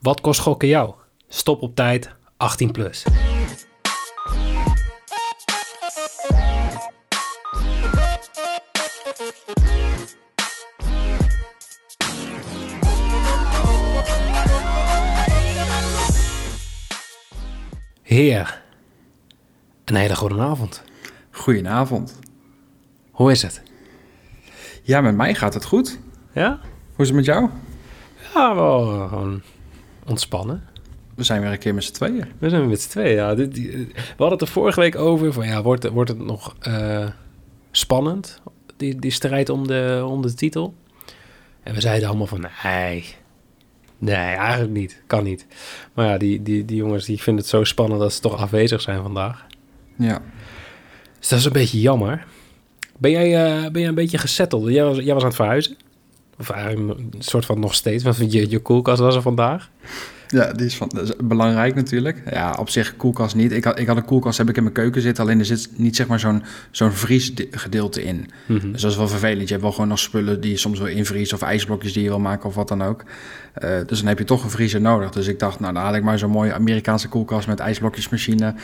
Wat kost gokken jou? Stop op tijd, 18 plus. Heer, een hele goede avond. Goedenavond. Hoe is het? Ja, met mij gaat het goed. Ja? Hoe is het met jou? Ja, wel gewoon ontspannen. We zijn weer een keer met z'n tweeën. We zijn met z'n tweeën, ja. Die- we hadden het er vorige week over van, ja, wordt, wordt het nog eh, spannend, die, die strijd om de, om de titel? En we zeiden allemaal van, nee, nee, eigenlijk niet, kan niet. Maar ja, die, die, die jongens die vinden het zo spannend dat ze toch afwezig zijn vandaag. Ja. Dus dat is een beetje jammer. Ben jij, eh, ben jij een beetje gesetteld? Jij was, jij was aan het verhuizen? Of eigenlijk een soort van nog steeds, want je, je koelkast was er vandaag. Ja, die is, van, is belangrijk natuurlijk. Ja, op zich koelkast niet. Ik had, ik had een koelkast, heb ik in mijn keuken zitten. Alleen er zit niet zeg maar zo'n zo'n vriesgedeelte in. Mhm. Dus dat is wel vervelend. Je hebt wel gewoon nog spullen die je soms wil invriezen... of ijsblokjes die je wil maken of wat dan ook. Eh, dus dan heb je toch een vriezer nodig. Dus ik dacht, nou dan haal ik maar zo'n mooie Amerikaanse koelkast... met ijsblokjesmachine.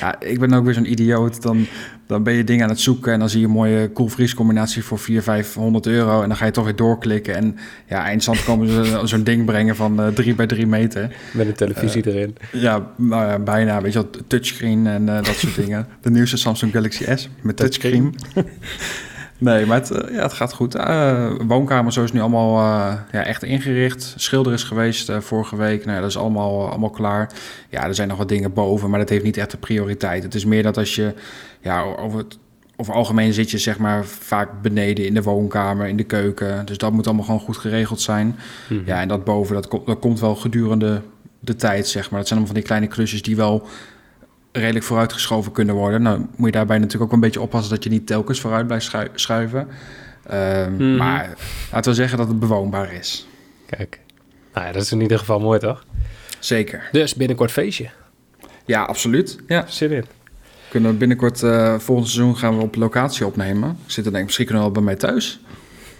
Ja, ik ben ook weer zo'n idioot. Dan, dan ben je dingen aan het zoeken... en dan zie je een mooie koelvriescombinatie voor 400, 500 euro... en dan ga je toch weer doorklikken. En ja, eindstand komen ze zo'n ding brengen van eh 3 bij 3 meter... Met een televisie erin. Ja, ja, bijna. Weet je wel, touchscreen en eh, dat soort dingen. De nieuwste Samsung Galaxy S met touchscreen. nee, maar het, eh, ja, het gaat goed. Eh woonkamer zo is nu allemaal eh, ja, echt ingericht. Schilder is geweest vorige week. Nou ja, dat is allemaal, allemaal klaar. Ja, er zijn nog wat dingen boven, maar dat heeft niet echt de prioriteit. Het is meer dat als je ja, over het over algemeen zit je zeg maar vaak beneden in de woonkamer, in de keuken. Dus dat moet allemaal gewoon goed geregeld zijn. Mhm. Ja, en dat boven, dat, komt dat komt wel gedurende de tijd, zeg maar. Dat zijn allemaal van die kleine klusjes die wel redelijk vooruitgeschoven kunnen worden. Nou, moet je daarbij natuurlijk ook een beetje oppassen dat je niet telkens vooruit blijft schui- schuiven. Ehm, Mhm. Maar laten we zeggen dat het bewoonbaar is. Kijk. Nou ja, dat is in ieder geval mooi, toch? Zeker. Dus binnenkort feestje. Ja, absoluut. Ja, Zin in. kunnen we binnenkort, eh volgend seizoen gaan we op locatie opnemen. Ik zit er denk ik, misschien kunnen we wel bij mij thuis.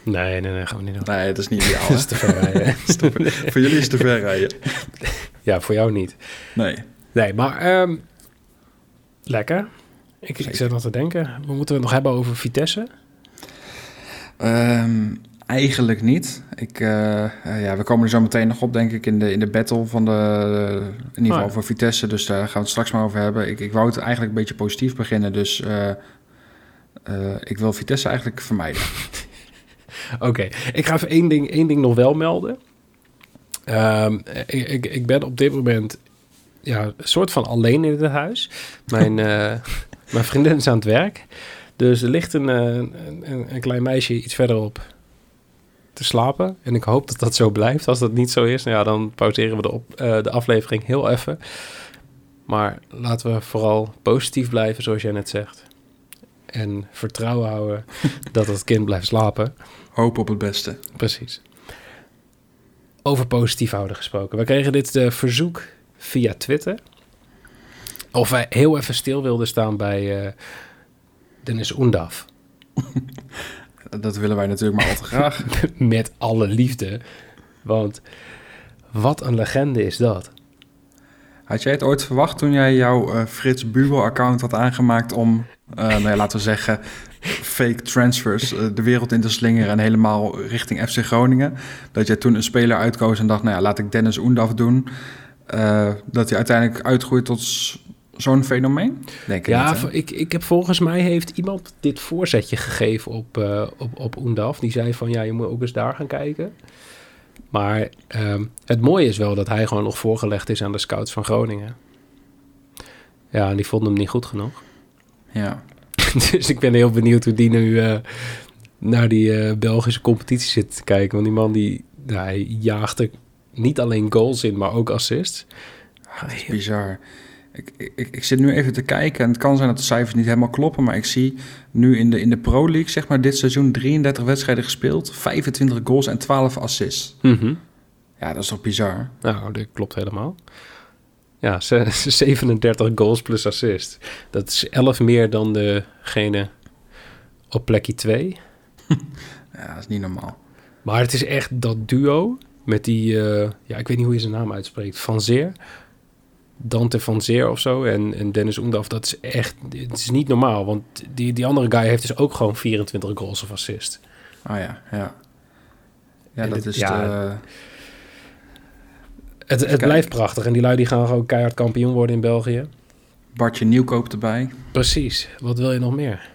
Nee, nee, nee, gaan we niet doen. Nee, dat is niet ideaal. Dat hè? is te ver rijden. Voor jullie is het te ver rijden. ja, voor jou niet. Nee. Nee, maar ehm, lekker. Ik, ik zit nog te denken. We moeten het nog hebben over Vitesse. Ehm, eigenlijk niet. Ik, eh, eh, ja, we komen er zo meteen nog op, denk ik, in de, in de battle van de. in ieder geval Oh ja. voor Vitesse. Dus daar gaan we het straks maar over hebben. Ik, ik wou het eigenlijk een beetje positief beginnen. Dus eh, ik wil Vitesse eigenlijk vermijden. Oké, ik ga even één ding, één ding nog wel melden. Ehm, ik, ik, ik ben op dit moment ja, een soort van alleen in het huis. Mijn, eh, mijn vriendin is aan het werk. Dus er ligt een, eh, een, een, een klein meisje iets verderop te slapen. En ik hoop dat dat zo blijft. Als dat niet zo is, nou ja, dan pauzeren we de, op, eh, de aflevering heel even. Maar laten we vooral positief blijven, zoals jij net zegt. En vertrouwen houden dat het kind blijft slapen. Hoop op het beste. Precies. Over positief houden gesproken. We kregen dit eh, verzoek via Twitter. Of wij heel even stil wilden staan bij eh, Dennis Oendaf. Dat willen wij natuurlijk maar al te graag. Met alle liefde. Want wat een legende is dat. Had jij het ooit verwacht toen jij jouw eh, Frits Bubo-account had aangemaakt om, eh, nou ja, laten we zeggen, fake transfers de wereld in te slingeren en helemaal richting FC Groningen? Dat jij toen een speler uitkoos en dacht, nou ja, laat ik Dennis Oendaf doen. Eh, dat hij uiteindelijk uitgroeit tot zo'n fenomeen? Denk ik Ja, niet, ik, ik heb volgens mij heeft iemand dit voorzetje gegeven op, eh op, op Oendaf. Die zei van ja, je moet ook eens daar gaan kijken. Maar ehm, het mooie is wel dat hij gewoon nog voorgelegd is aan de scouts van Groningen. Ja, en die vonden hem niet goed genoeg. Ja. dus ik ben heel benieuwd hoe die nu eh, naar die eh, Belgische competitie zit te kijken. Want die man die nou, hij jaagt er niet alleen goals in, maar ook assists. Dat is bizar. Ik, ik, ik zit nu even te kijken en het kan zijn dat de cijfers niet helemaal kloppen, maar ik zie nu in de, in de Pro League, zeg maar, dit seizoen 33 wedstrijden gespeeld, 25 goals en 12 assists. Mhm. Ja, dat is toch bizar? Nou, dat klopt helemaal. Ja, ze- 37 goals plus assist. Dat is 11 meer dan degene op plekje 2. Ja, dat is niet normaal. Maar het is echt dat duo. Met die, eh, ja, ik weet niet hoe je zijn naam uitspreekt. Van Zeer. Dante van Zeer of zo. En, en Dennis Oendaf, dat is echt, het is niet normaal. Want die, die andere guy heeft dus ook gewoon 24 goals of assist. Ah ja, ja. Ja, En dat dit- is ja, de- Het, het blijft prachtig. En die lui die gaan gewoon keihard kampioen worden in België. Bartje Nieuwkoop erbij. Precies. Wat wil je nog meer?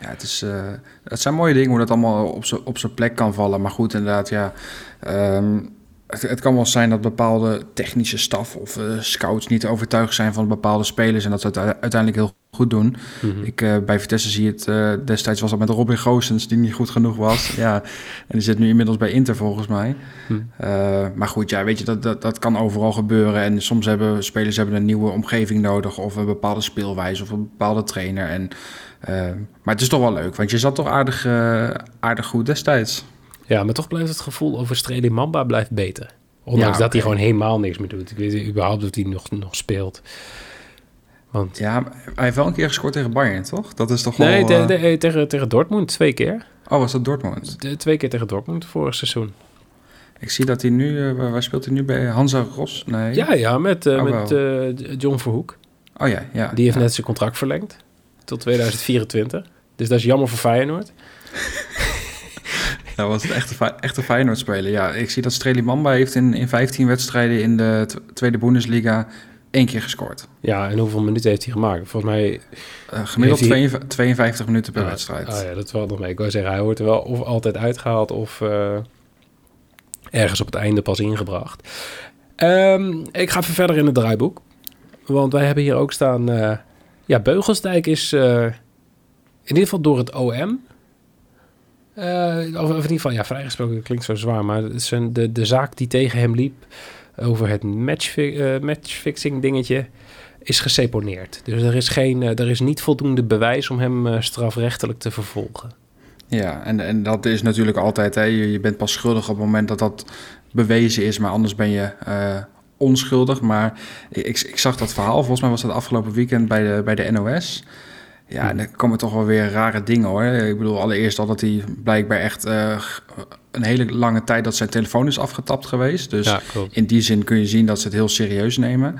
Ja, het, is, eh, het zijn mooie dingen hoe dat allemaal op zijn plek kan vallen. Maar goed, inderdaad, ja. ehm, het, het kan wel zijn dat bepaalde technische staf of eh, scouts niet overtuigd zijn van bepaalde spelers. En dat ze het uiteindelijk heel goed doen. Mhm. Ik, eh, bij Vitesse zie je het, destijds was dat met Robin Goossens, die niet goed genoeg was. ja, en die zit nu inmiddels bij Inter volgens mij. Hm. Maar goed, ja, weet je, dat, dat, dat kan overal gebeuren. En soms hebben spelers hebben een nieuwe omgeving nodig, of een bepaalde speelwijze, of een bepaalde trainer. En, maar het is toch wel leuk, want je zat toch aardig, eh, aardig goed destijds. Ja, maar toch blijft het gevoel over Streli Mamba blijft beter. Ondanks Ja, dat hij gewoon helemaal niks meer doet. Ik weet niet überhaupt of hij nog, nog speelt. Want... Ja, hij heeft wel een keer gescoord tegen Bayern, toch? Dat is toch Nee, wel... de- eh, eh, tegen, tegen Dortmund twee keer. Oh, was dat Dortmund? De, twee keer tegen Dortmund vorig seizoen. Ik zie dat hij nu... waar speelt hij nu bij? Hansa Ros? Nee. Ja, ja, met, Oh, met John Verhoek. Oh ja, ja. Die heeft ja. net zijn contract verlengd. Tot 2024. Dus dat is jammer voor Feyenoord. Dat was het echte, echte Feyenoord spelen. Ja, ik zie dat Streli Mamba heeft in, in 15 wedstrijden in de tweede Bundesliga één keer gescoord. Ja, en hoeveel minuten heeft hij gemaakt? Volgens mij... Eh, gemiddeld Heeft hij- 52, 52 minuten per Ah, wedstrijd. Oh ja, dat valt nog mee. Ik wou zeggen, hij wordt er wel of altijd uitgehaald of eh, ergens op het einde pas ingebracht. Ehm, ik ga even verder in het draaiboek. Want wij hebben hier ook staan... eh, ja, Beugelsdijk is eh, in ieder geval door het OM... eh, of, in ieder geval, ja, vrijgesproken klinkt zo zwaar... maar een, de, de zaak die tegen hem liep... over het matchfi eh, matchfixing dingetje... is geseponeerd. Dus er is, geen, er is niet voldoende bewijs om hem strafrechtelijk te vervolgen. Ja, en, en dat is natuurlijk altijd, hè, je, bent pas schuldig op het moment dat dat bewezen is, maar anders ben je onschuldig. Maar ik, ik zag dat verhaal, volgens mij was dat afgelopen weekend bij de, bij de NOS. Ja, en er komen toch wel weer rare dingen hoor. Ik bedoel, allereerst al dat hij blijkbaar echt eh, een hele lange tijd dat zijn telefoon is afgetapt geweest. Dus ja, in die zin kun je zien dat ze het heel serieus nemen.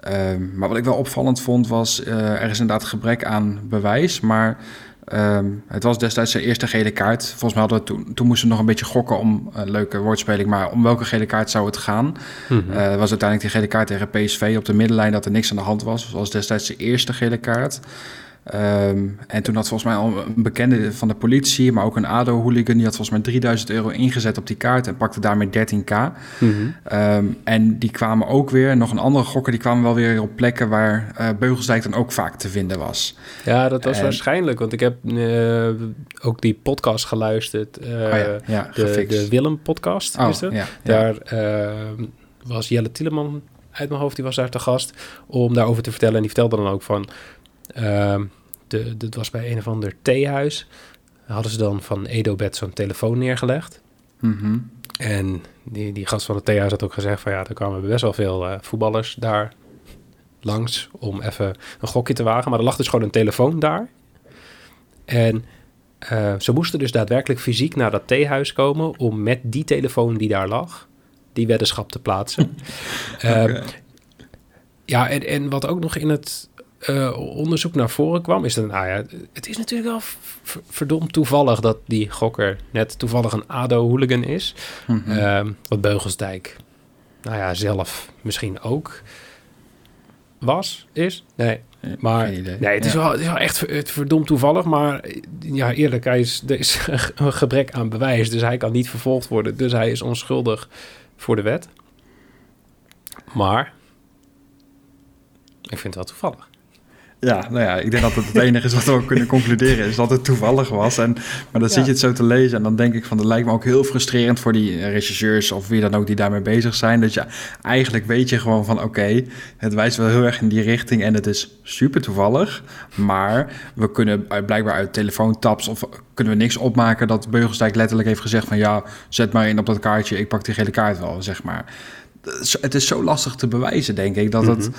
Ehm, maar wat ik wel opvallend vond was, eh, er is inderdaad gebrek aan bewijs, maar ehm, het was destijds zijn eerste gele kaart. Volgens mij hadden we toen, toen moesten we nog een beetje gokken om een leuke woordspeling, maar om welke gele kaart zou het gaan? Eh, het was uiteindelijk die gele kaart tegen PSV op de middenlijn dat er niks aan de hand was. Het was destijds de eerste gele kaart. Ehm, en toen had volgens mij al een bekende van de politie, maar ook een ADO-hooligan, die had volgens mij 3000 euro ingezet op die kaart en pakte daarmee 13k. Mhm. Ehm, en die kwamen ook weer, nog een andere gokker, die kwamen wel weer op plekken waar eh, Beugelsdijk dan ook vaak te vinden was. Ja, dat was En- waarschijnlijk, want ik heb eh, ook die podcast geluisterd. eh, oh ja, ja, de, de Willem-podcast oh, is het. ja, ja. Daar eh, was Jelle Tieleman uit mijn hoofd, die was daar te gast, om daarover te vertellen. En die vertelde dan ook van, ehm de, dit was bij een of ander theehuis. Hadden ze dan van Edobed zo'n telefoon neergelegd. Mhm. En die, die gast van het theater had ook gezegd van ja, er kwamen best wel veel eh, voetballers daar langs om even een gokje te wagen. Maar er lag dus gewoon een telefoon daar. En eh, ze moesten dus daadwerkelijk fysiek naar dat theehuis komen om met die telefoon die daar lag, die weddenschap te plaatsen. Eh, Oké. ja, en, en wat ook nog in het eh, onderzoek naar voren kwam, is dat, nou ja, het is natuurlijk wel verdomd toevallig dat die gokker net toevallig een ADO-hooligan is. Mhm. Ehm, wat Beugelsdijk, nou ja, zelf misschien ook was, is. Nee, maar Geen idee. nee, het is, Ja. wel, het is wel echt het verdomd toevallig. Maar eh, ja, eerlijk, hij is, er is een gebrek aan bewijs. Dus hij kan niet vervolgd worden. Dus hij is onschuldig voor de wet. Maar ik vind het wel toevallig. Ja, nou ja, ik denk dat het het enige is wat we ook kunnen concluderen, is dat het toevallig was. En, maar dan Ja. zit je het zo te lezen en dan denk ik van, dat lijkt me ook heel frustrerend voor die regisseurs of wie dan ook die daarmee bezig zijn. Dat je eigenlijk weet je gewoon van, oké, het wijst wel heel erg in die richting en het is super toevallig. Maar we kunnen blijkbaar uit telefoontaps of kunnen we niks opmaken dat Beugelsdijk letterlijk heeft gezegd van, ja, zet maar in op dat kaartje, ik pak die gele kaart wel, zeg maar. Het is zo lastig te bewijzen, denk ik, dat het...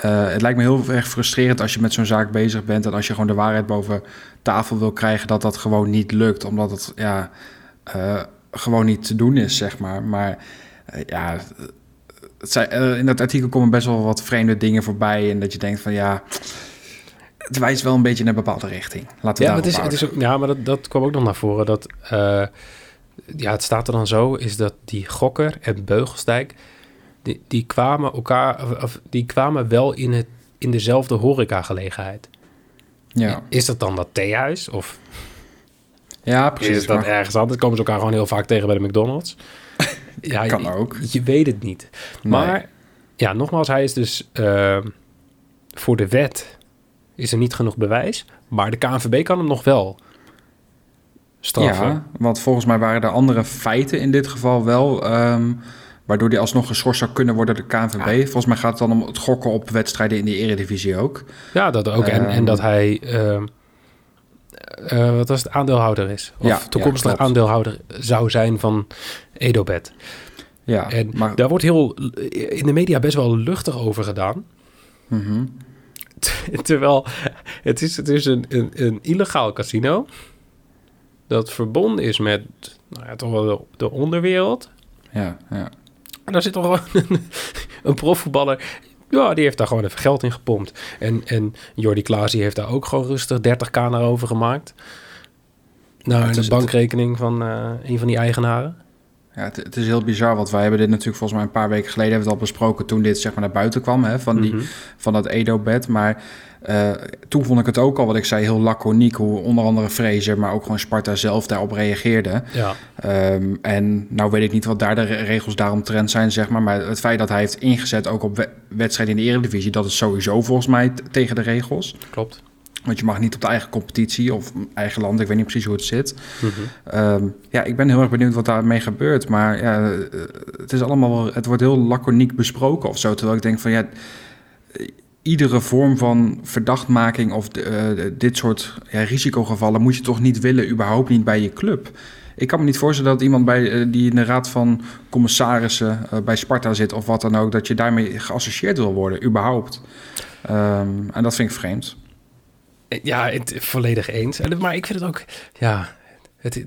Eh, het lijkt me heel erg frustrerend als je met zo'n zaak bezig bent en als je gewoon de waarheid boven tafel wil krijgen, dat dat gewoon niet lukt, omdat het ja, eh, gewoon niet te doen is, zeg maar. Maar eh, ja, het zijn, in dat artikel komen best wel wat vreemde dingen voorbij. En dat je denkt van ja, het wijst wel een beetje in een bepaalde richting. Laten we Ja, maar, het is, het is ook, ja, maar dat, dat kwam ook nog naar voren. Dat, ja, het staat er dan zo, is dat die Gokker en Beugelsdijk... Die, die, kwamen elkaar, of, of die kwamen wel in, het, in dezelfde horecagelegenheid. ja. Is dat dan dat theehuis? Of ja, precies. is dat maar- ergens anders? Komen ze elkaar gewoon heel vaak tegen bij de McDonald's? ja, Kan ook. Je weet het niet. Nee. Maar ja, nogmaals, hij is dus eh, voor de wet is er niet genoeg bewijs. Maar de KNVB kan hem nog wel straffen. Ja, want volgens mij waren er andere feiten in dit geval wel... ehm, waardoor die alsnog geschorst zou kunnen worden door de KNVB. Volgens mij gaat het dan om het gokken op wedstrijden in de eredivisie ook. Ja, dat ook. En, en Ehm. dat hij, ehm, eh, wat was het, aandeelhouder is. Of Ja, toekomstig ja, aandeelhouder zou zijn van Edobet. Ja, En maar... daar wordt heel in de media best wel luchtig over gedaan. Mhm. Terwijl het is, het is een, een, een illegaal casino dat verbonden is met nou ja, toch wel de, de onderwereld. Ja, ja. En daar zit toch gewoon een, een profvoetballer. Ja, die heeft daar gewoon even geld in gepompt. En, en Jordi Klaas heeft daar ook gewoon rustig 30k naar over gemaakt. Naar de bankrekening van eh, een van die eigenaren. Ja, het, het is heel bizar, want wij hebben dit natuurlijk volgens mij een paar weken geleden hebben we het al besproken toen dit zeg maar naar buiten kwam, hè, van, die, Mhm. van dat Edo-bed. Maar eh, toen vond ik het ook al, wat ik zei, heel laconiek, hoe onder andere Fraser, maar ook gewoon Sparta zelf daarop reageerde. Ja, Ehm, en nou weet ik niet wat daar de re- regels daaromtrent zijn, zeg maar. Maar het feit dat hij heeft ingezet ook op we- wedstrijden in de Eredivisie, dat is sowieso volgens mij tegen de regels. klopt. Want je mag niet op de eigen competitie of eigen land, ik weet niet precies hoe het zit. Mhm. Ehm, ja, ik ben heel erg benieuwd wat daarmee gebeurt. Maar ja, eh, het is allemaal wel, het wordt heel laconiek besproken of zo. Terwijl ik denk van ja, iedere vorm van verdachtmaking of eh, dit soort ja, risicogevallen moet je toch niet willen, überhaupt niet bij je club. Ik kan me niet voorstellen dat iemand bij, eh, die in de raad van commissarissen eh, bij Sparta zit of wat dan ook, dat je daarmee geassocieerd wil worden, überhaupt. Ehm, en dat vind ik vreemd. Ja, het, volledig eens. En- Maar ik vind het ook, ja, het,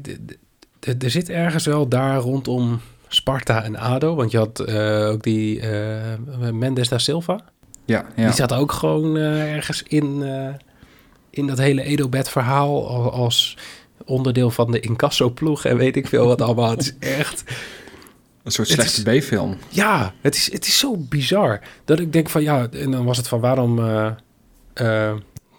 er zit ergens wel daar rondom Sparta en ADO. Want je had ook die Mendes da Silva. Ja, ja. Die zat ook gewoon eh, ergens in, eh, in dat hele Edobed-verhaal al- als onderdeel van de incasso-ploeg en weet ik veel wat allemaal. Het is echt... een soort slechte B-film. Ja, het is, het is zo bizar dat ik denk van ja, en dan was het van waarom... eh,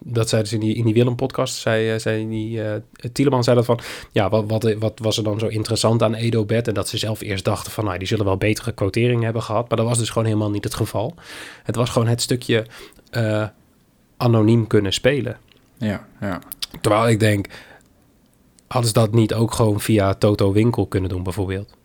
dat zeiden ze in die, in die Willem-podcast, zei, eh, zei die, eh Tieleman zei dat van... Ja, wat, wat, wat was er dan zo interessant aan Edobed? En dat ze zelf eerst dachten van, nou, die zullen wel betere quotering hebben gehad. Maar dat was dus gewoon helemaal niet het geval. Het was gewoon het stukje eh, anoniem kunnen spelen. Ja, ja. Terwijl ik denk, hadden ze dat niet ook gewoon via Toto Winkel kunnen doen bijvoorbeeld?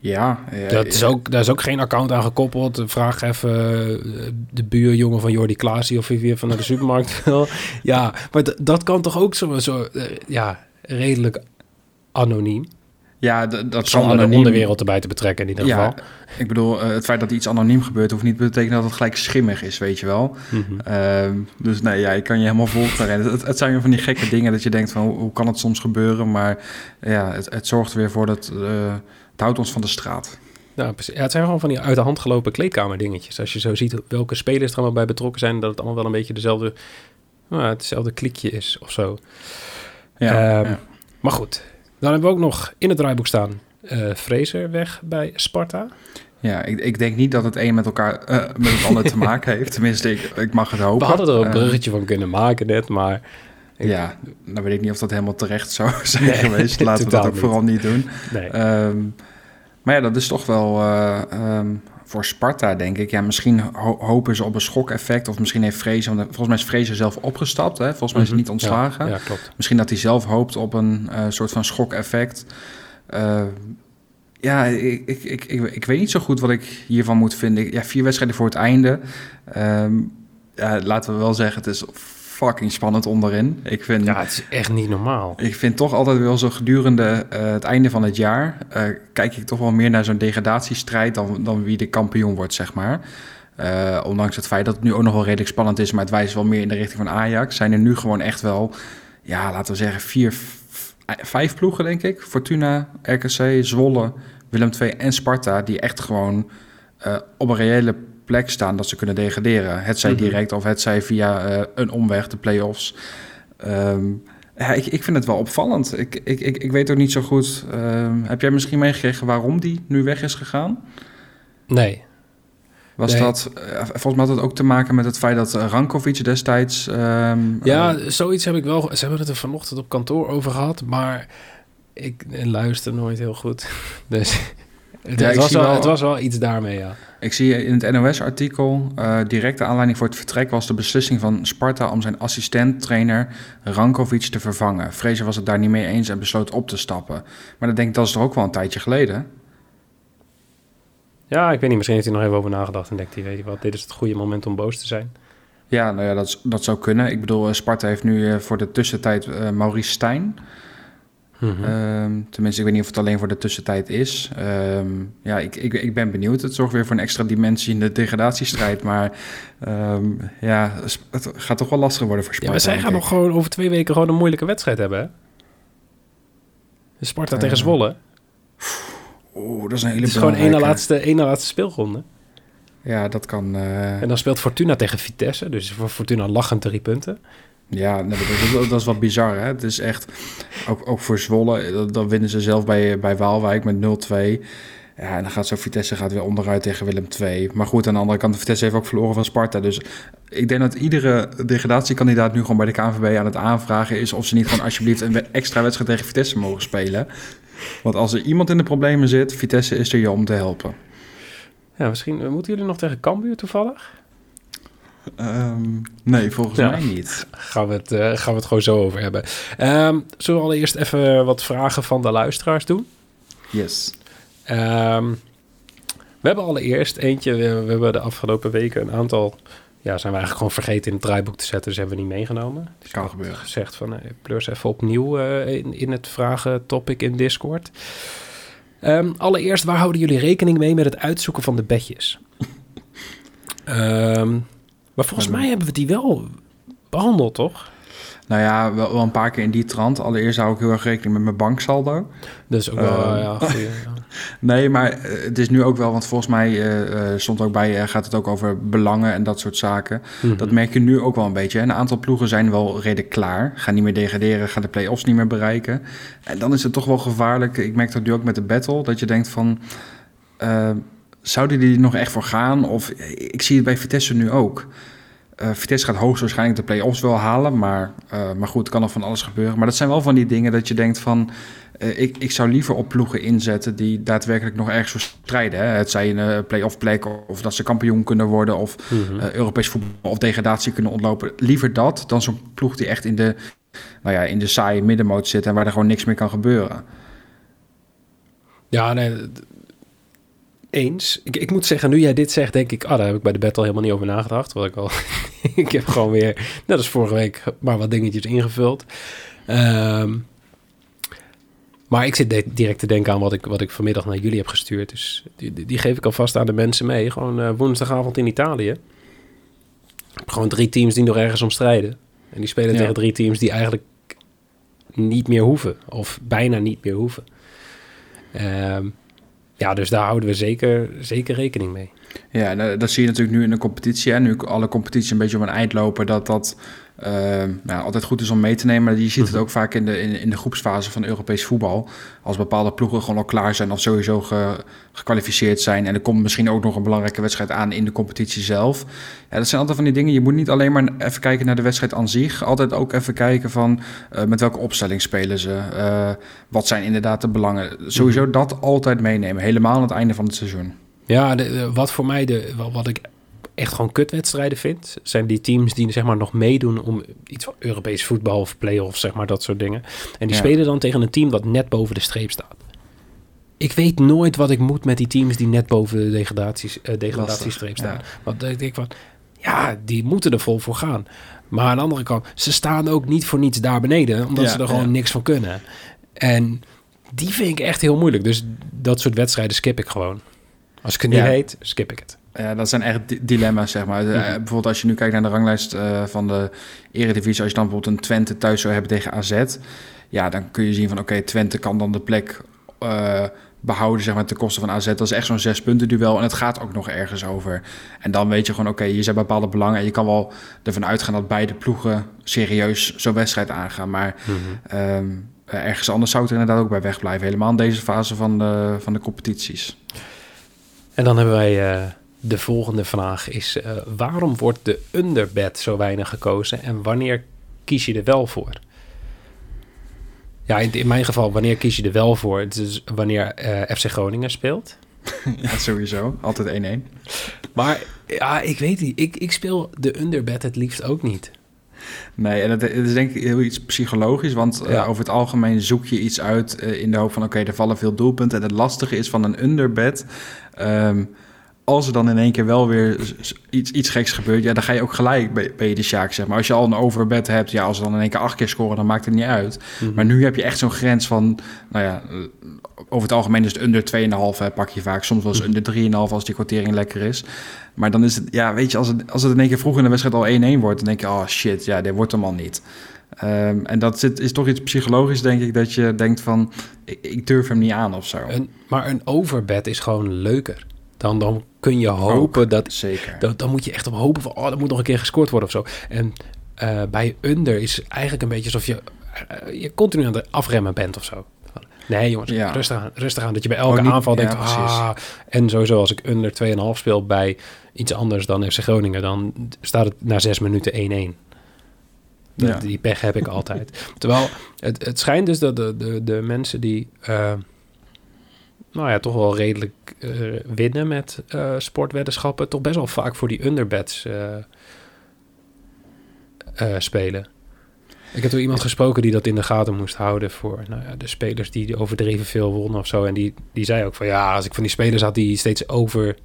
Ja, ja, Dat is ook, daar is ook geen account aan gekoppeld. Vraag even eh, de buurjongen van Jordi Klaasie of hij weer van naar de supermarkt wil. Ja, maar dat kan toch ook zo, zo eh, ja, redelijk anoniem. ja, dat Zonder de onderwereld erbij te betrekken in ieder Ja, geval. ik bedoel, eh, het feit dat iets anoniem gebeurt... hoeft niet te betekenen dat het gelijk schimmig is, weet je wel. Mhm. Ehm, dus nee, ja, ik kan je helemaal volgen daarin. Het, het zijn van die gekke dingen dat je denkt van... hoe, kan het soms gebeuren? Maar ja, het, het zorgt er weer voor dat... het houdt ons van de straat. Ja, precies. Ja, het zijn gewoon van die uit de hand gelopen kleedkamer dingetjes. Als je zo ziet welke spelers er allemaal bij betrokken zijn... dat het allemaal wel een beetje dezelfde, nou, hetzelfde klikje is of zo. Ja, Ehm, ja. Maar goed, dan hebben we ook nog in het draaiboek staan... eh Fraser weg bij Sparta. ja ik, ik denk niet dat het een met elkaar eh, met het ander te maken heeft. Tenminste, ik, ik mag het hopen. We hadden er een Eh, bruggetje van kunnen maken net, maar... ja, dan weet ik niet of dat helemaal terecht zou zijn Nee, geweest. Laten we dat ook vooral niet doen. Nee. Ehm, maar ja, dat is toch wel eh, ehm, voor Sparta, denk ik. Ja, misschien ho- hopen ze op een schokeffect. Of misschien heeft Vrezen... want Volgens mij is Vrezen zelf opgestapt. Hè? Volgens mij is hij niet ontslagen. Mhm. Ja, ja, klopt. Misschien dat hij zelf hoopt op een eh, soort van schokeffect. Eh, ja, ik, ik, ik, ik, weet niet zo goed wat ik hiervan moet vinden. Ja, vier wedstrijden voor het einde. Ehm, ja, laten we wel zeggen, het is fucking spannend onderin. Ik vind... Ja, het is echt niet normaal. Ik vind toch altijd wel zo gedurende eh, het einde van het jaar... eh, kijk ik toch wel meer naar zo'n degradatiestrijd... Dan, dan wie de kampioen wordt, zeg maar. Eh, ondanks het feit dat het nu ook nog wel redelijk spannend is... maar het wijst wel meer in de richting van Ajax... zijn er nu gewoon echt wel, ja, laten we zeggen... vier, vijf ploegen, denk ik. Fortuna, RKC, Zwolle, Willem II en Sparta, die echt gewoon op een reële plek staan dat ze kunnen degraderen. Het zij mhm. direct of het zij via uh, een omweg, de play-offs. Um, ja, ik, ik vind het wel opvallend. Ik, ik, ik, ik weet ook niet zo goed. Um, heb jij misschien meegekregen waarom die nu weg is gegaan? Nee. Was dat, uh, volgens mij had het ook te maken met het feit dat Rankovic destijds... Um, ja, zoiets heb ik wel... Ze hebben het er vanochtend op kantoor over gehad, maar ik luister nooit heel goed. Dus het, ja, was wel, het was wel iets daarmee, ja. Ik zie in het NOS-artikel, uh, directe aanleiding voor het vertrek was de beslissing van Sparta om zijn assistent-trainer Rankovic te vervangen. Fraser was het daar niet mee eens en besloot op te stappen. Maar dat denk ik, dat is toch ook wel een tijdje geleden? Ja, ik weet niet, misschien heeft hij nog even over nagedacht en denkt hij, weet je wat, dit is het goede moment om boos te zijn. Ja, nou ja, dat, dat zou kunnen. Ik bedoel, Sparta heeft nu uh, voor de tussentijd uh, Maurice Stijn Mm tenminste, ik weet niet of het alleen voor de tussentijd is. Um, ja, ik, ik, ik ben benieuwd. Het zorgt weer voor een extra dimensie in de degradatiestrijd. maar um, ja, het gaat toch wel lastig worden voor Sparta. Ja, zij gaan nog gewoon over twee weken gewoon een moeilijke wedstrijd hebben. Hè? Sparta uh, tegen Zwolle. Oeh, dat is een hele Het is gewoon één na laatste, één na laatste speelronde. Ja, dat kan... Uh... En dan speelt Fortuna tegen Vitesse. Dus voor Fortuna lachend drie punten. Ja, dat, dat, dat, is wat bizar. Hè? Het is echt, ook, ook voor Zwolle, dan winnen ze zelf bij, bij Waalwijk met 0-2. Ja, en dan gaat zo Vitesse gaat weer onderuit tegen Willem II. Maar goed, aan de andere kant, Vitesse heeft ook verloren van Sparta. Dus ik denk dat iedere degradatiekandidaat nu gewoon bij de KNVB aan het aanvragen is... of ze niet gewoon alsjeblieft een extra wedstrijd tegen Vitesse mogen spelen. Want als er iemand in de problemen zit, Vitesse is er je om te helpen. Ja, misschien moeten jullie nog tegen Cambuur toevallig? Um, nee, volgens ja. mij niet. Gaan we, het, uh, gaan we het gewoon zo over hebben. Um, zullen we allereerst even wat vragen van de luisteraars doen? Yes. Um, we hebben allereerst eentje, we, we, hebben de afgelopen weken een aantal... Ja, zijn we eigenlijk gewoon vergeten in het draaiboek te zetten, dus hebben we niet meegenomen. Dus kan gebeuren. Gezegd van, uh, pleurs even opnieuw uh, in, in het vragen topic in Discord. allereerst, waar houden jullie rekening mee met het uitzoeken van de bedjes? um, Maar volgens mij hebben we die wel behandeld, toch? Nou ja, wel, wel, een paar keer in die trant. Allereerst hou ik heel erg rekening met mijn banksaldo. Dat is ook wel, uh, ja, goeie, ja. Nee, maar uh, het is nu ook wel, want volgens mij uh, stond ook bij, gaat het ook over belangen en dat soort zaken. Mm -hmm. Dat merk je nu ook wel een beetje. Een aantal ploegen zijn wel redelijk klaar. Gaan niet meer degraderen, gaan de play-offs niet meer bereiken. En dan is het toch wel gevaarlijk. Ik merk dat nu ook met de battle, dat je denkt van... zouden die er nog echt voor gaan? Of ik zie het bij Vitesse nu ook. Uh, Vitesse gaat hoogstwaarschijnlijk de play-offs wel halen, maar, uh, maar goed, kan er van alles gebeuren. Maar dat zijn wel van die dingen dat je denkt van, uh, ik, ik zou liever op ploegen inzetten die daadwerkelijk nog ergens voor strijden. Hè? Het zij een play-off plek of dat ze kampioen kunnen worden of mm -hmm. Europees voetbal of degradatie kunnen ontlopen. Liever dat dan zo'n ploeg die echt in de, nou ja, in de saaie middenmoot zit en waar er gewoon niks meer kan gebeuren. Ja, nee, eens. Ik, ik moet zeggen, nu jij dit zegt, denk ik... Ah, daar heb ik bij de battle helemaal niet over nagedacht. Wat ik al... ik heb gewoon weer, net als vorige week, maar wat dingetjes ingevuld. Um, maar ik zit direct te denken aan wat ik, wat ik vanmiddag naar jullie heb gestuurd. Dus die, die geef ik alvast aan de mensen mee. Gewoon uh, woensdagavond in Italië. Gewoon drie teams die nog ergens om strijden. En die spelen ja. tegen drie teams die eigenlijk niet meer hoeven. Of bijna niet meer hoeven. Um, ja, dus daar houden we zeker, zeker rekening mee. Ja, dat, zie je natuurlijk nu in de competitie. En nu alle competitie een beetje op een eind lopen, dat dat uh, nou, altijd goed is om mee te nemen. Maar je ziet het mhm. ook vaak in de, in, in, de groepsfase van Europees voetbal. Als bepaalde ploegen gewoon al klaar zijn of sowieso ge, gekwalificeerd zijn. En er komt misschien ook nog een belangrijke wedstrijd aan in de competitie zelf. Ja, dat zijn altijd van die dingen. Je moet niet alleen maar even kijken naar de wedstrijd aan zich. Altijd ook even kijken van uh, met welke opstelling spelen ze. Uh, wat zijn inderdaad de belangen. Sowieso mhm. dat altijd meenemen. Helemaal aan het einde van het seizoen. Ja, de, de, wat voor mij de, wat ik echt gewoon kutwedstrijden vind, zijn die teams die zeg maar nog meedoen om iets van Europees voetbal of play-offs, zeg maar dat soort dingen. En die ja. spelen dan tegen een team dat net boven de streep staat. Ik weet nooit wat ik moet met die teams die net boven de degradaties, uh, degradatiestreep staan. Ja. Want ik denk van, ja, die moeten er vol voor gaan. Maar aan de andere kant, ze staan ook niet voor niets daar beneden, omdat ja, ze er gewoon niks van kunnen. En die vind ik echt heel moeilijk. Dus dat soort wedstrijden skip ik gewoon. Als ik het niet weet, skip ik het. Ja, dat zijn echt dilemma's, zeg maar. Mm -hmm. uh, bijvoorbeeld als je nu kijkt naar de ranglijst uh, van de Eredivisie... als je dan bijvoorbeeld een Twente thuis zou hebben tegen AZ... ja, dan kun je zien van oké, okay, Twente kan dan de plek uh, behouden, zeg maar, ten koste van AZ. Dat is echt zo'n zes punten duel en het gaat ook nog ergens over. En dan weet je gewoon, oké, je zijn bepaalde belangen en je kan wel ervan uitgaan dat beide ploegen serieus zo'n wedstrijd aangaan. Maar ehm, ergens anders zou het er inderdaad ook bij wegblijven. Helemaal in deze fase van de, van de competities. En dan hebben wij eh, de volgende vraag is... eh, waarom wordt de underbed zo weinig gekozen... en wanneer kies je er wel voor? Ja, in, in mijn geval, wanneer kies je er wel voor? Het is wanneer eh, FC Groningen speelt. ja, sowieso. Altijd 1-1. Maar ja, ik weet niet. Ik, ik speel de underbed het liefst ook niet. Nee, en het, het is denk ik heel iets psychologisch, want eh, over het algemeen zoek je iets uit in de hoop van, oké, er vallen veel doelpunten. En het lastige is van een underbed, ehm, als er dan in één keer wel weer iets, iets geks gebeurt, ja, dan ga je ook gelijk bij, bij de Sjaak, zeg maar. Als je al een overbed hebt, ja, als ze dan in één keer acht keer scoren, dan maakt het niet uit. Maar nu heb je echt zo'n grens van, nou ja, eh, over het algemeen is het under 2,5 hè, pak je vaak. Soms wel eens under 3,5 als die kwartering lekker is. Maar dan is het, ja, weet je, als het, als het in één keer vroeg in de wedstrijd al 1-1 wordt, dan denk je, oh shit, ja, dit wordt hem al niet. Ehm, en dat zit, is toch iets psychologisch, denk ik, dat je denkt van, ik, ik durf hem niet aan of zo. Een, maar een overbed is gewoon leuker. Dan, dan kun je hopen dat Zeker. Dan, dan moet je echt op hopen van, oh, er moet nog een keer gescoord worden of zo. En eh, bij under is eigenlijk een beetje alsof je, eh, je continu aan het afremmen bent of zo. Nee jongens, Ja. rustig aan, rustig aan. Dat je bij elke niet- aanval denkt, ja, ah. En sowieso als ik under 2,5 speel bij iets anders dan FC Groningen, dan staat het na zes minuten 1-1. Die- Ja. Die pech heb ik altijd. Terwijl het, het schijnt dus dat de, de, de mensen die, eh, nou ja, toch wel redelijk eh, winnen met eh, sportweddenschappen, toch best wel vaak voor die underbets eh, spelen. Ik heb toen iemand gesproken die dat in de gaten moest houden voor nou ja, de spelers die overdreven veel wonnen of zo. En die, die zei ook van ja, als ik van die spelers had die steeds over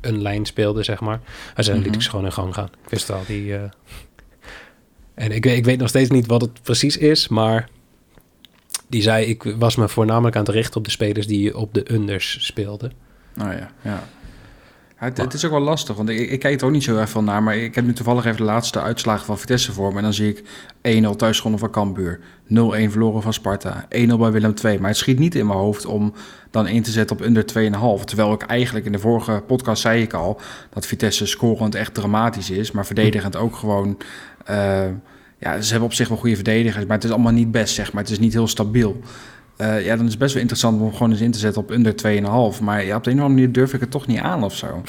een lijn speelden, zeg maar. En dan liet Mhm. ik ze gewoon in gang gaan. Ik wist al die. En ik, ik weet nog steeds niet wat het precies is, maar die zei ik was me voornamelijk aan het richten op de spelers die op de unders speelden. Nou ja, ja. Ja, het, het is ook wel lastig, want ik, ik kijk er ook niet zo erg van naar. Maar ik heb nu toevallig even de laatste uitslagen van Vitesse voor me. En dan zie ik 1-0 thuisgewonnen van Cambuur. 0-1 verloren van Sparta. 1-0 bij Willem II. Maar het schiet niet in mijn hoofd om dan in te zetten op under 2,5. Terwijl ik eigenlijk in de vorige podcast zei ik al... dat Vitesse scorend echt dramatisch is. Maar verdedigend ook gewoon... eh, ja, ze hebben op zich wel goede verdedigers. Maar het is allemaal niet best, zeg maar. Het is niet heel stabiel. Eh, ja, dan is het best wel interessant om gewoon eens in te zetten op under 2,5. Maar ja, op de een of andere manier durf ik het toch niet aan of zo.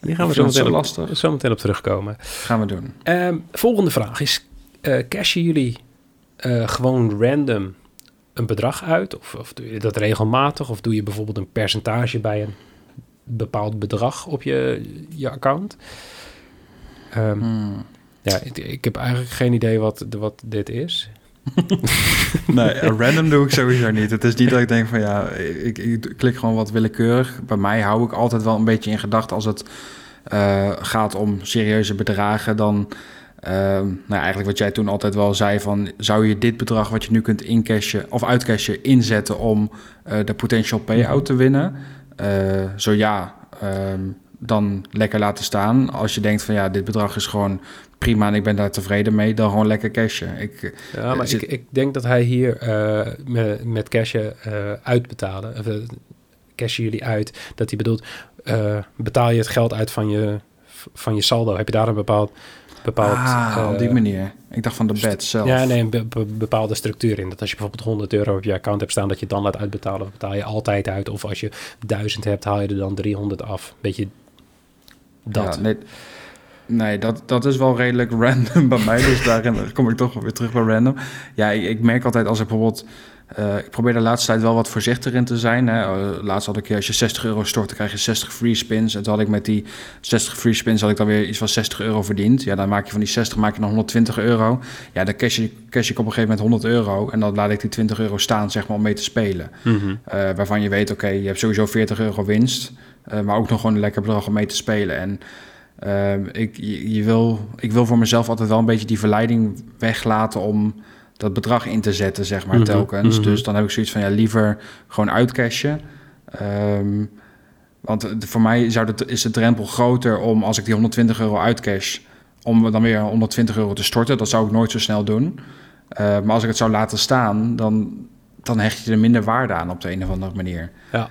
Hier gaan we zo meteen, zo op, lastig. zo meteen op terugkomen. Gaan we doen. Ehm, volgende vraag is: eh cashen jullie eh, gewoon random een bedrag uit? Of, of doe je dat regelmatig? Of doe je bijvoorbeeld een percentage bij een bepaald bedrag op je, je account? Ehm, Hmm. Ja, ik, ik heb eigenlijk geen idee wat, wat dit is. Nee, eh, random doe ik sowieso niet. Het is niet dat ik denk van ja, ik, ik klik gewoon wat willekeurig. Bij mij hou ik altijd wel een beetje in gedachten als het eh, gaat om serieuze bedragen. Dan, ehm, nou eigenlijk wat jij toen altijd wel zei van... zou je dit bedrag wat je nu kunt incashen of uitcashen inzetten om eh, de potential payout te winnen? Eh, zo ja, ehm, dan lekker laten staan. Als je denkt van ja, dit bedrag is gewoon prima en ik ben daar tevreden mee, dan gewoon lekker cashen. Ik, Ja, maar Zit- ik, ik denk dat hij hier eh, met, met cashen eh, uitbetalen, of, eh, cashen jullie uit, dat hij bedoelt, eh, betaal je het geld uit van je, van je saldo? Heb je daar een bepaald, bepaald ah, op die eh, manier. Ik dacht van de bed zelf. Ja, nee, een be- be- bepaalde structuur in. Dat als je bijvoorbeeld 100 euro op je account hebt staan, dat je dan laat uitbetalen, of betaal je altijd uit. Of als je 1000 hebt, haal je er dan 300 af. Beetje dat. Ja, nee, nee dat, dat is wel redelijk random bij mij. Dus daarin kom ik toch weer terug bij random. Ja, ik, ik merk altijd als ik bijvoorbeeld... eh, ik probeer de laatste tijd wel wat voorzichtiger in te zijn. Hè. Eh, laatst had ik, als je 60 euro stort, dan krijg je 60 free spins. En toen had ik met die 60 free spins had ik dan weer iets van 60 euro verdiend. Ja, dan maak je van die 60 maak je dan 120 euro. Ja, dan cash, je, cash ik op een gegeven moment 100 euro. En dan laat ik die 20 euro staan, zeg maar, om mee te spelen. Mhm. Eh, waarvan je weet, oké, je hebt sowieso 40 euro winst. maar ook nog gewoon een lekker bedrag om mee te spelen. En ehm, ik, je, je wil, ik wil voor mezelf altijd wel een beetje die verleiding weglaten om dat bedrag in te zetten, zeg maar, Mhm, telkens. mhm. Dus dan heb ik zoiets van, ja, liever gewoon uitcashen. Ehm, want voor mij zou de, is de drempel groter om, als ik die 120 euro uitcash, om dan weer 120 euro te storten. Dat zou ik nooit zo snel doen. Eh, maar als ik het zou laten staan, dan dan hecht je er minder waarde aan op de een of andere manier. Ja.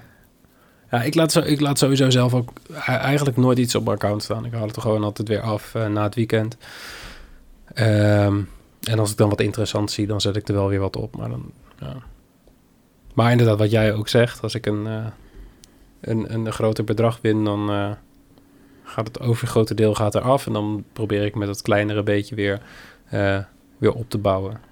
Ja, ik laat, zo, ik laat sowieso zelf ook e- eigenlijk nooit iets op mijn account staan. Ik haal het gewoon altijd weer af eh, na het weekend. Ehm, en als ik dan wat interessant zie, dan zet ik er wel weer wat op. Maar, dan, ja. maar inderdaad, wat jij ook zegt, als ik een, eh, een, een groter bedrag win, dan eh, gaat het overgrote deel gaat eraf. En dan probeer ik met het kleinere beetje weer, weer op te bouwen.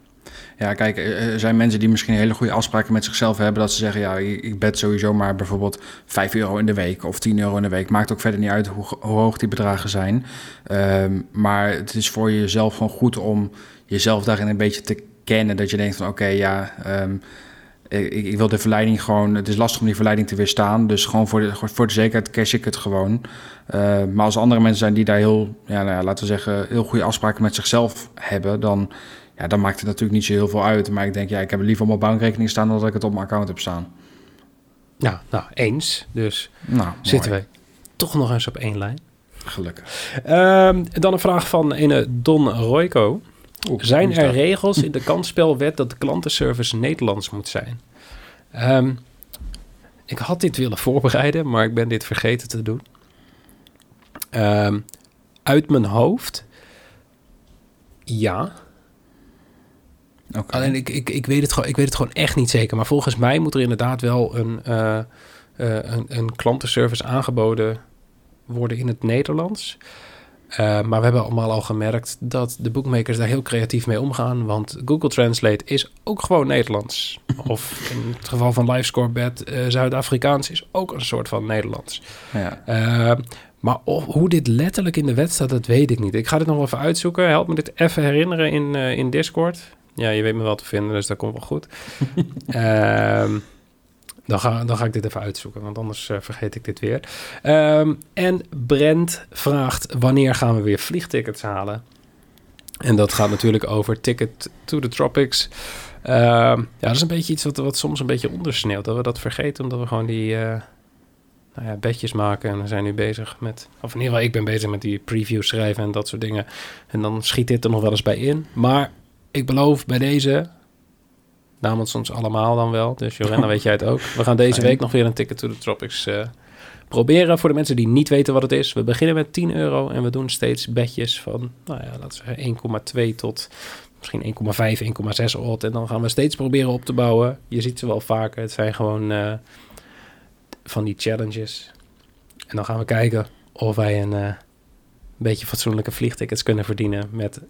Ja, kijk, er zijn mensen die misschien hele goede afspraken met zichzelf hebben. Dat ze zeggen, ja, ik bet sowieso maar bijvoorbeeld 5 euro in de week of 10 euro in de week. Maakt ook verder niet uit hoe, hoog die bedragen zijn. Ehm, maar het is voor jezelf gewoon goed om jezelf daarin een beetje te kennen. Dat je denkt van, oké, ja, ehm, ik, ik, wil de verleiding gewoon... Het is lastig om die verleiding te weerstaan. Dus gewoon voor de, voor de zekerheid cash ik het gewoon. Uh, maar als andere mensen zijn die daar heel, ja, nou ja, laten we zeggen, heel goede afspraken met zichzelf hebben, dan ja, dan maakt het natuurlijk niet zo heel veel uit. Maar ik denk, ja, ik heb liever op mijn bankrekening staan dan dat ik het op mijn account heb staan. Ja, nou, eens. Dus nou, zitten we toch nog eens op één lijn. Gelukkig. Um, dan een vraag van een Don Royko. zijn er regels in de kansspelwet dat de klantenservice Nederlands moet zijn? Um, ik had dit willen voorbereiden, maar ik ben dit vergeten te doen. Um, uit mijn hoofd, ja. Alleen ik, ik, ik, weet het gewoon, ik weet het gewoon echt niet zeker. Maar volgens mij moet er inderdaad wel een, uh, een, een, klantenservice aangeboden worden in het Nederlands. Uh, maar we hebben allemaal al gemerkt dat de bookmakers daar heel creatief mee omgaan. Want Google Translate is ook gewoon Nederlands. of in het geval van LiveScoreBet, uh, Zuid-Afrikaans is ook een soort van Nederlands. Ja. maar hoe dit letterlijk in de wet staat, dat weet ik niet. Ik ga dit nog wel even uitzoeken. Help me dit even herinneren in, in Discord. Ja, je weet me wel te vinden, dus dat komt wel goed. um, dan, ga, dan ga ik dit even uitzoeken, want anders uh, vergeet ik dit weer. Um, en Brent vraagt, wanneer gaan we weer vliegtickets halen? En dat gaat natuurlijk over Ticket to the Tropics. Um, ja, dat is een beetje iets wat, wat soms een beetje ondersneeuwt. Dat we dat vergeten, omdat we gewoon die... Uh, nou ja, bedjes maken. En we zijn nu bezig met, of in ieder geval, ik ben bezig met die preview schrijven en dat soort dingen. En dan schiet dit er nog wel eens bij in. Maar ik beloof bij deze, namens ons allemaal dan wel, dus Jorenna weet jij het ook. We gaan deze week nog weer een Ticket to the Tropics uh, proberen. Voor de mensen die niet weten wat het is. We beginnen met 10 euro en we doen steeds bedjes van, nou ja, laten we zeggen 1,2 tot misschien 1,5, 1,6 odd. En dan gaan we steeds proberen op te bouwen. Je ziet ze wel vaker. Het zijn gewoon uh, van die challenges. En dan gaan we kijken of wij een uh, beetje fatsoenlijke vliegtickets kunnen verdienen met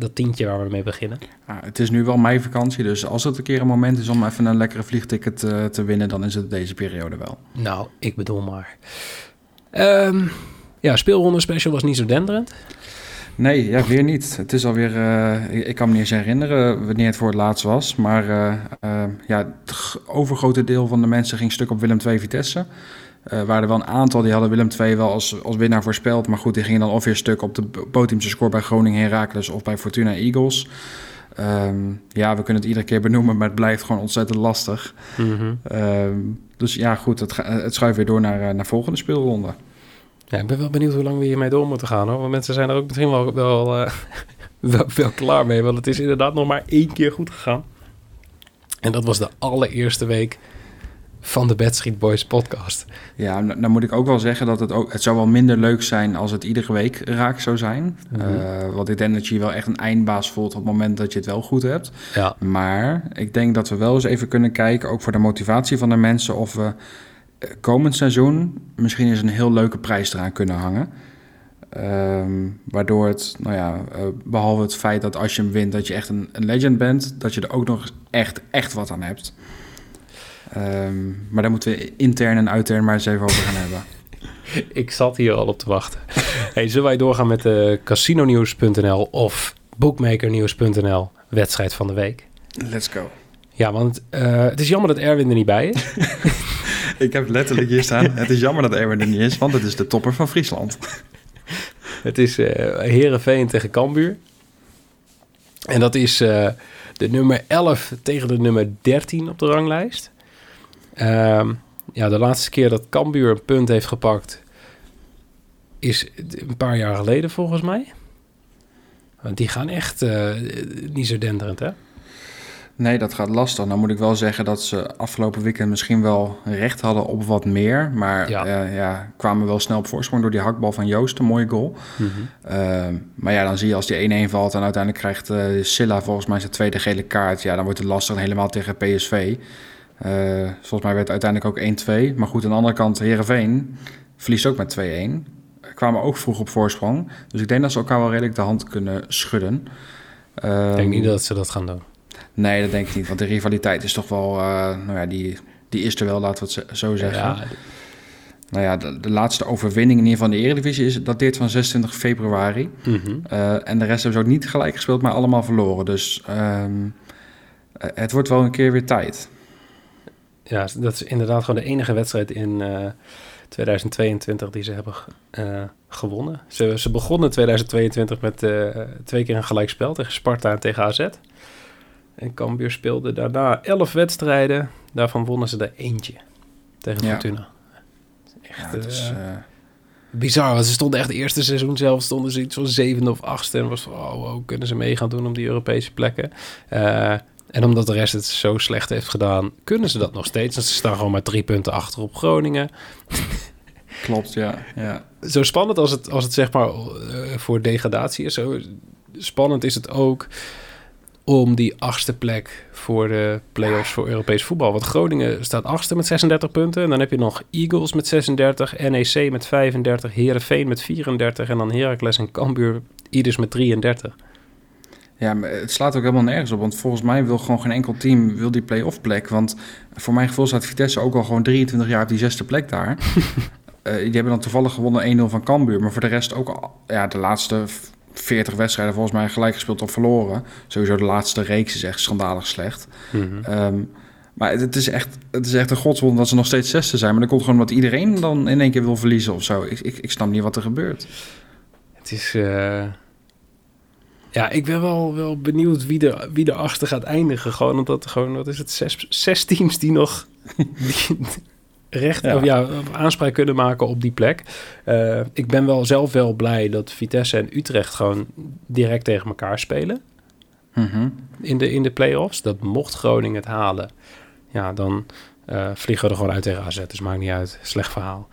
dat tientje waar we mee beginnen. Ja, het is nu wel meivakantie, dus als het een keer een moment is om even een lekkere vliegticket uh, te winnen, dan is het deze periode wel. Nou, ik bedoel maar. Um, ja, speelronde special was niet zo denderend. Nee, ja, weer niet. Het is alweer, uh, ik, ik, kan me niet eens herinneren wanneer het voor het laatst was. Maar uh, ja, het overgrote deel van de mensen ging stuk op Willem II Vitesse. Uh, waren er wel een aantal die hadden Willem II wel als, als winnaar voorspeld. Maar goed, die gingen dan of weer stuk op de podiumse score bij Groningen Heracles of bij Fortuna Eagles. Um, ja, we kunnen het iedere keer benoemen, maar het blijft gewoon ontzettend lastig. Mm -hmm. um, dus ja, goed, het, het schuift weer door naar, naar volgende speelronde. Ja, ik ben wel benieuwd hoe lang we hiermee door moeten gaan hoor. Want mensen zijn er ook misschien wel, wel, uh, wel, wel klaar mee. Want het is inderdaad nog maar één keer goed gegaan. En dat was de allereerste week van de Bad Street Boys podcast. Ja, dan moet ik ook wel zeggen dat het ook... Het zou wel minder leuk zijn als het iedere week raak zou zijn. Mm -hmm. uh, want ik denk dat je je wel echt een eindbaas voelt op het moment dat je het wel goed hebt. Ja. Maar ik denk dat we wel eens even kunnen kijken, ook voor de motivatie van de mensen... of we komend seizoen misschien eens een heel leuke prijs eraan kunnen hangen. Um, waardoor het, nou ja, uh, behalve het feit dat als je hem wint, dat je echt een, een legend bent, dat je er ook nog echt, echt wat aan hebt. Um, maar daar moeten we intern en uitern maar eens even over gaan hebben. Ik zat hier al op te wachten. hey, zullen wij doorgaan met de uh, casinonews.nl of bookmakernieuws.nl wedstrijd van de week? Let's go. Ja, want uh, het is jammer dat Erwin er niet bij is. Ik heb letterlijk hier staan. Het is jammer dat Erwin er niet is, want het is de topper van Friesland. Het is uh, Herenveen tegen Cambuur. En dat is uh, de nummer 11 tegen de nummer 13 op de ranglijst. Um, ja, de laatste keer dat Cambuur een punt heeft gepakt is een paar jaar geleden volgens mij. Want die gaan echt uh, niet zo denderend, hè? Nee, dat gaat lastig. Dan moet ik wel zeggen dat ze afgelopen weekend misschien wel recht hadden op wat meer. Maar Ja. ja, ja kwamen wel snel op voorsprong door die hakbal van Joost, een mooie goal. Ehm, maar ja, dan zie je als die 1-1 valt en uiteindelijk krijgt eh, Silla volgens mij zijn tweede gele kaart. Ja, dan wordt het lastig helemaal tegen PSV. Eh, volgens mij werd het uiteindelijk ook 1-2. Maar goed, aan de andere kant, Herenveen verliest ook met 2-1. Kwamen ook vroeg op voorsprong. Dus ik denk dat ze elkaar wel redelijk de hand kunnen schudden. Ik denk Ehm, niet dat ze dat gaan doen. Nee, dat denk ik niet. Want de rivaliteit is toch wel... eh, nou ja, die, die is er wel, laten we het zo- zeggen. Ja, Nou ja, de, de laatste overwinning in ieder geval in de Eredivisie is, dateert van 26 februari. mhm. Eh, en de rest hebben ze ook niet gelijk gespeeld, maar allemaal verloren. Dus ehm, eh, het wordt wel een keer weer tijd. Ja, dat is inderdaad gewoon de enige wedstrijd in eh, 2022 die ze hebben eh, gewonnen. Ze, ze begonnen 2022 met eh, twee keer een gelijkspel tegen Sparta en tegen AZ. En Cambuur speelde daarna 11 wedstrijden. Daarvan wonnen ze er eentje tegen Ja. Fortuna. Echt Ja, is, eh, eh, bizar, want ze stonden echt het eerste seizoen zelf stonden ze iets van zevende of achtste. En was van, oh, wow, kunnen ze mee gaan doen om die Europese plekken. Eh, en omdat de rest het zo slecht heeft gedaan, kunnen ze dat nog steeds. Ze staan gewoon maar drie punten achter op Groningen. klopt, ja. ja. Zo spannend als het, als het zeg maar eh, voor degradatie is, zo spannend is het ook om die achtste plek voor de play-offs voor Europees voetbal. Want Groningen staat achtste met 36 punten. En dan heb je nog Eagles met 36, NEC met 35, Heerenveen met 34... en dan Heracles en Cambuur ieders met 33. Ja, maar het slaat ook helemaal nergens op. Want volgens mij wil gewoon geen enkel team wil die play-off plek. Want voor mijn gevoel staat Vitesse ook al gewoon 23 jaar op die zesde plek daar. Eh, die hebben dan toevallig gewonnen 1-0 van Cambuur. Maar voor de rest ook al, ja, de laatste 40 wedstrijden volgens mij gelijk gespeeld of verloren. Sowieso de laatste reeks is echt schandalig slecht. Ehm, maar het, is echt, het is echt een godswonder dat ze nog steeds zesde zijn. Maar dat komt gewoon omdat iedereen dan in één keer wil verliezen of zo. Ik, ik, ik snap niet wat er gebeurt. Het is... eh, Ja, ik ben wel, wel benieuwd wie er, wie er achter gaat eindigen. Gewoon omdat er gewoon, wat is het, zes, zes teams die nog die recht Ja. Of ja, aanspraak kunnen maken op die plek. Eh, ik ben wel zelf wel blij dat Vitesse en Utrecht gewoon direct tegen elkaar spelen Mhm. in de, in de play-offs. Dat mocht Groningen het halen, ja, dan eh, vliegen we er gewoon uit tegen AZ. Dus maakt niet uit. Slecht verhaal.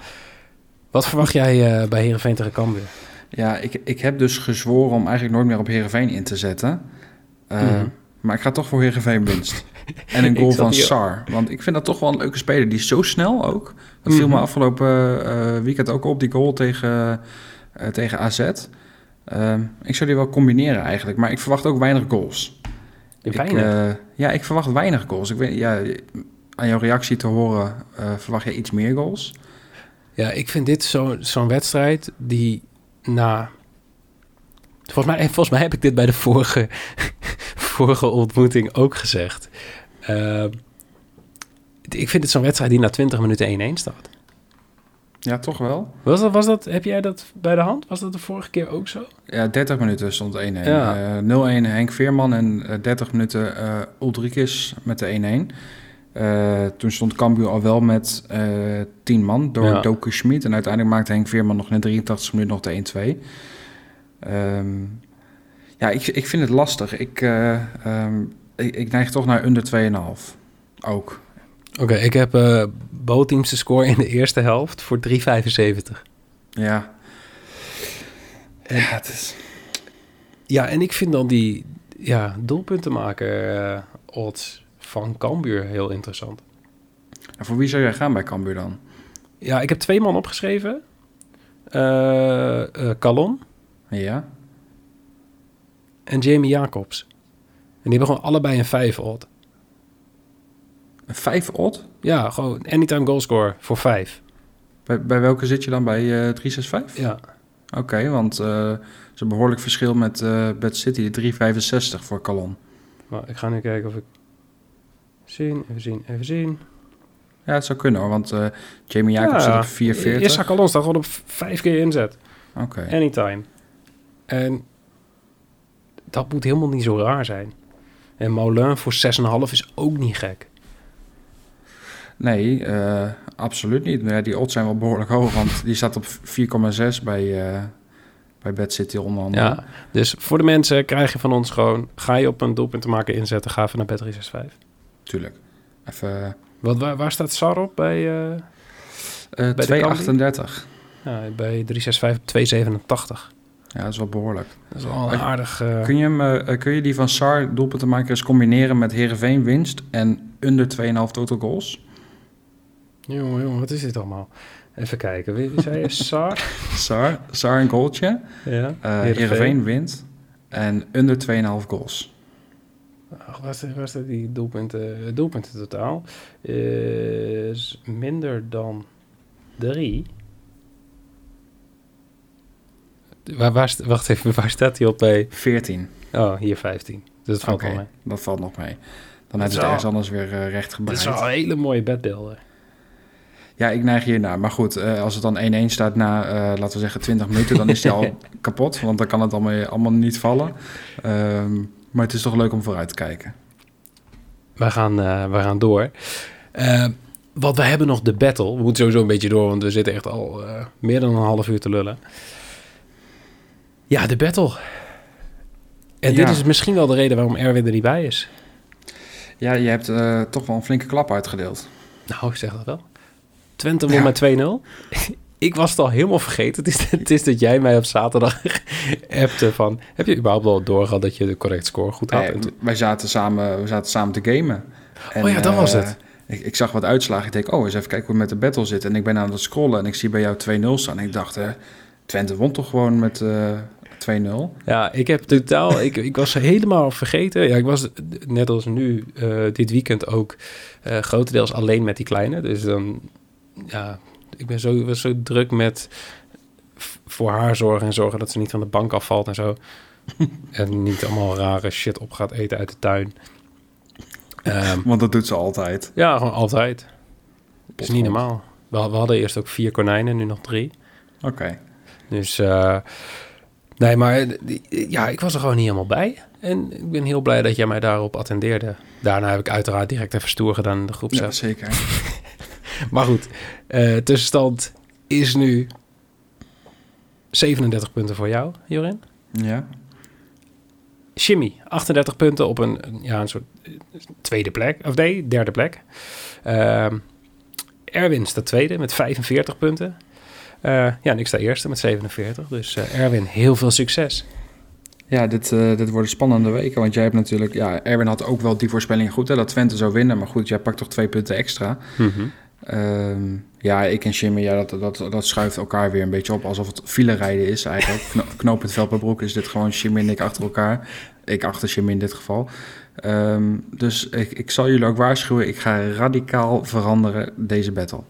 Wat verwacht jij eh, bij Heerenveen tegen Cambuur? Ja, ik, ik heb dus gezworen om eigenlijk nooit meer op Heerenveen in te zetten. Eh, Mhm. Maar ik ga toch voor Heerenveen winst. En een Ik goal van hier- Sar. Want ik vind dat toch wel een leuke speler. Die is zo snel ook. Dat viel me Mhm. afgelopen eh, weekend ook op, die goal tegen, eh, tegen AZ. Ehm, ik zou die wel combineren eigenlijk. Maar ik verwacht ook weinig goals. Ik, Weinig. eh, ja, ik verwacht weinig goals. Ik weet, ja, aan jouw reactie te horen verwacht je iets meer goals. Ja, ik vind dit zo- zo'n wedstrijd die na... Volgens mij, en volgens mij heb ik dit bij de vorige, vorige ontmoeting ook gezegd. Eh, ik vind het zo'n wedstrijd die na 20 minuten 1-1 staat. Ja, toch wel. Was dat, was dat, heb jij dat bij de hand? Was dat de vorige keer ook zo? Ja, 30 minuten stond 1-1. Ja. Eh, 0-1 Henk Veerman en eh, 30 minuten eh Ulrikis met de 1-1. Eh, toen stond Cambuur al wel met eh 10 man door Ja. Doku Schmid. En uiteindelijk maakte Henk Veerman nog de 83 minuut nog de 1-2. Ehm, ja, ik, ik vind het lastig. Ik, eh, ehm, ik, ik neig toch naar onder 2,5. Ook. Oké, ik heb bootteams te score in de eerste helft voor 3,75. Ja. En ja, het is... Ja, en ik vind dan die ja, doelpuntenmaker eh odds van Cambuur heel interessant. En voor wie zou jij gaan bij Cambuur dan? Ja, ik heb twee man opgeschreven. Eh eh, Calon Ja? en Jamie Jacobs. En die hebben gewoon allebei een 5 odd. Een 5 odd? Ja, gewoon anytime goalscore voor 5. Bij, bij welke zit je dan? Bij eh 365? Ja. Oké, want eh er is een behoorlijk verschil met eh Bad City, 365 voor Calon. Maar ik ga nu kijken of ik... Zien, even zien, even zien. Ja, het zou kunnen hoor, want eh, Jamie Jacobs zit op 440. Issa Calon staat gewoon op 5 keer inzet. Oké. Anytime. En dat moet helemaal niet zo raar zijn. En Moulin voor 6,5 is ook niet gek. Nee, eh, absoluut niet. Maar ja, die odds zijn wel behoorlijk hoog, want die staat op 4,6 bij, eh, bij Bad City onder andere. Ja, dus voor de mensen krijg je van ons gewoon... Ga je op een doelpunt te maken inzetten, ga even naar Bet 365. Tuurlijk. Even Wat, waar, waar staat SAR op bij, eh eh de 238. ja, bij 365 287? Ja, dat is wel behoorlijk. Dat is wel een aardig... eh, Kun je, hem, eh, eh, kun je die van Sar doelpunten maken eens combineren met Heerenveen winst en onder 2,5 total goals? Jongen, jongen, wat is dit allemaal? Even kijken. Wie, wie zei je? SAR? Sar, Sar een goaltje, ja. eh Heerenveen wint en onder 2,5 goals. Staat, waar staat die doelpunten? Het doelpunten totaal is minder dan drie. Waar, waar, wacht even, waar staat hij op bij? 14. Oh, hier 15. Dus dat valt Oké, wel mee. dat valt nog mee. Dan Dat hebben ze ergens anders weer eh, recht Dit gebreid. is wel hele mooie bedbeelden. Ja, ik neig hiernaar. Maar goed, eh, als het dan 1-1 staat na, eh, laten we zeggen, 20 minuten, dan is die al kapot. Want dan kan het allemaal, allemaal niet vallen. Ehm, maar het is toch leuk om vooruit te kijken. We gaan, eh, we gaan door. Eh, want we hebben nog de battle. We moeten sowieso een beetje door, want we zitten echt al eh, meer dan een half uur te lullen. Ja, de battle. En dit is misschien wel de reden waarom Erwin er niet bij is. Ja, je hebt eh, toch wel een flinke klap uitgedeeld. Nou, ik zeg dat wel. Twente won Ja. met 2-0. ik was het al helemaal vergeten. Het is, het is dat jij mij op zaterdag appte van... Heb je überhaupt wel doorgehad dat je de correct score goed had? Eh, toen- wij, zaten samen, we zaten samen te gamen. En, Oh ja, dat was eh, het. Ik, ik zag wat uitslagen. Ik denk, oh, eens even kijken hoe het met de battle zit. En ik ben aan het scrollen en ik zie bij jou 2-0 staan. En ik dacht, eh, Twente won toch gewoon met eh 2-0? Ja, ik heb totaal... ik, ik was helemaal vergeten. Ja, ik was net als nu eh, dit weekend ook eh, grotendeels alleen met die kleine. Dus dan... Ja, ik ben zo, was zo druk met voor haar zorgen en zorgen dat ze niet van de bank afvalt en zo. en niet allemaal rare shit op gaat eten uit de tuin. Ehm, Want dat doet ze altijd. ja, gewoon altijd. Het is niet normaal. We, we hadden eerst ook vier konijnen, nu nog drie. Oké. Dus eh, nee, maar eh, die- ja, ik was er gewoon niet helemaal bij. En ik ben heel blij dat jij mij daarop attendeerde. Daarna heb ik uiteraard direct even stoer gedaan in de groep. Ja, zeker. Maar goed, eh, tussenstand is nu 37 punten voor jou, Jorin. Ja. Jimmy, 38 punten op een, ja, een soort eh, tweede plek. Of nee, derde plek. Ehm, Erwin staat tweede met 45 punten. Eh, ja, en ik sta eerste met 47. Dus Erwin, heel veel succes. Ja, dit, dit worden spannende weken. Want jij hebt natuurlijk... Ja, Erwin had ook wel die voorspelling goed, hè, dat Twente zou winnen. Maar goed, jij pakt toch twee punten extra. Ehm, ja, ik en Jimmy, ja, dat, dat, dat schuift elkaar weer een beetje op. Alsof het file rijden is eigenlijk. Kno knooppunt Velperbroek is dit gewoon Jimmy en ik achter elkaar. Ik achter Jimmy in dit geval. Ehm, dus ik, ik zal jullie ook waarschuwen. Ik ga radicaal veranderen deze battle.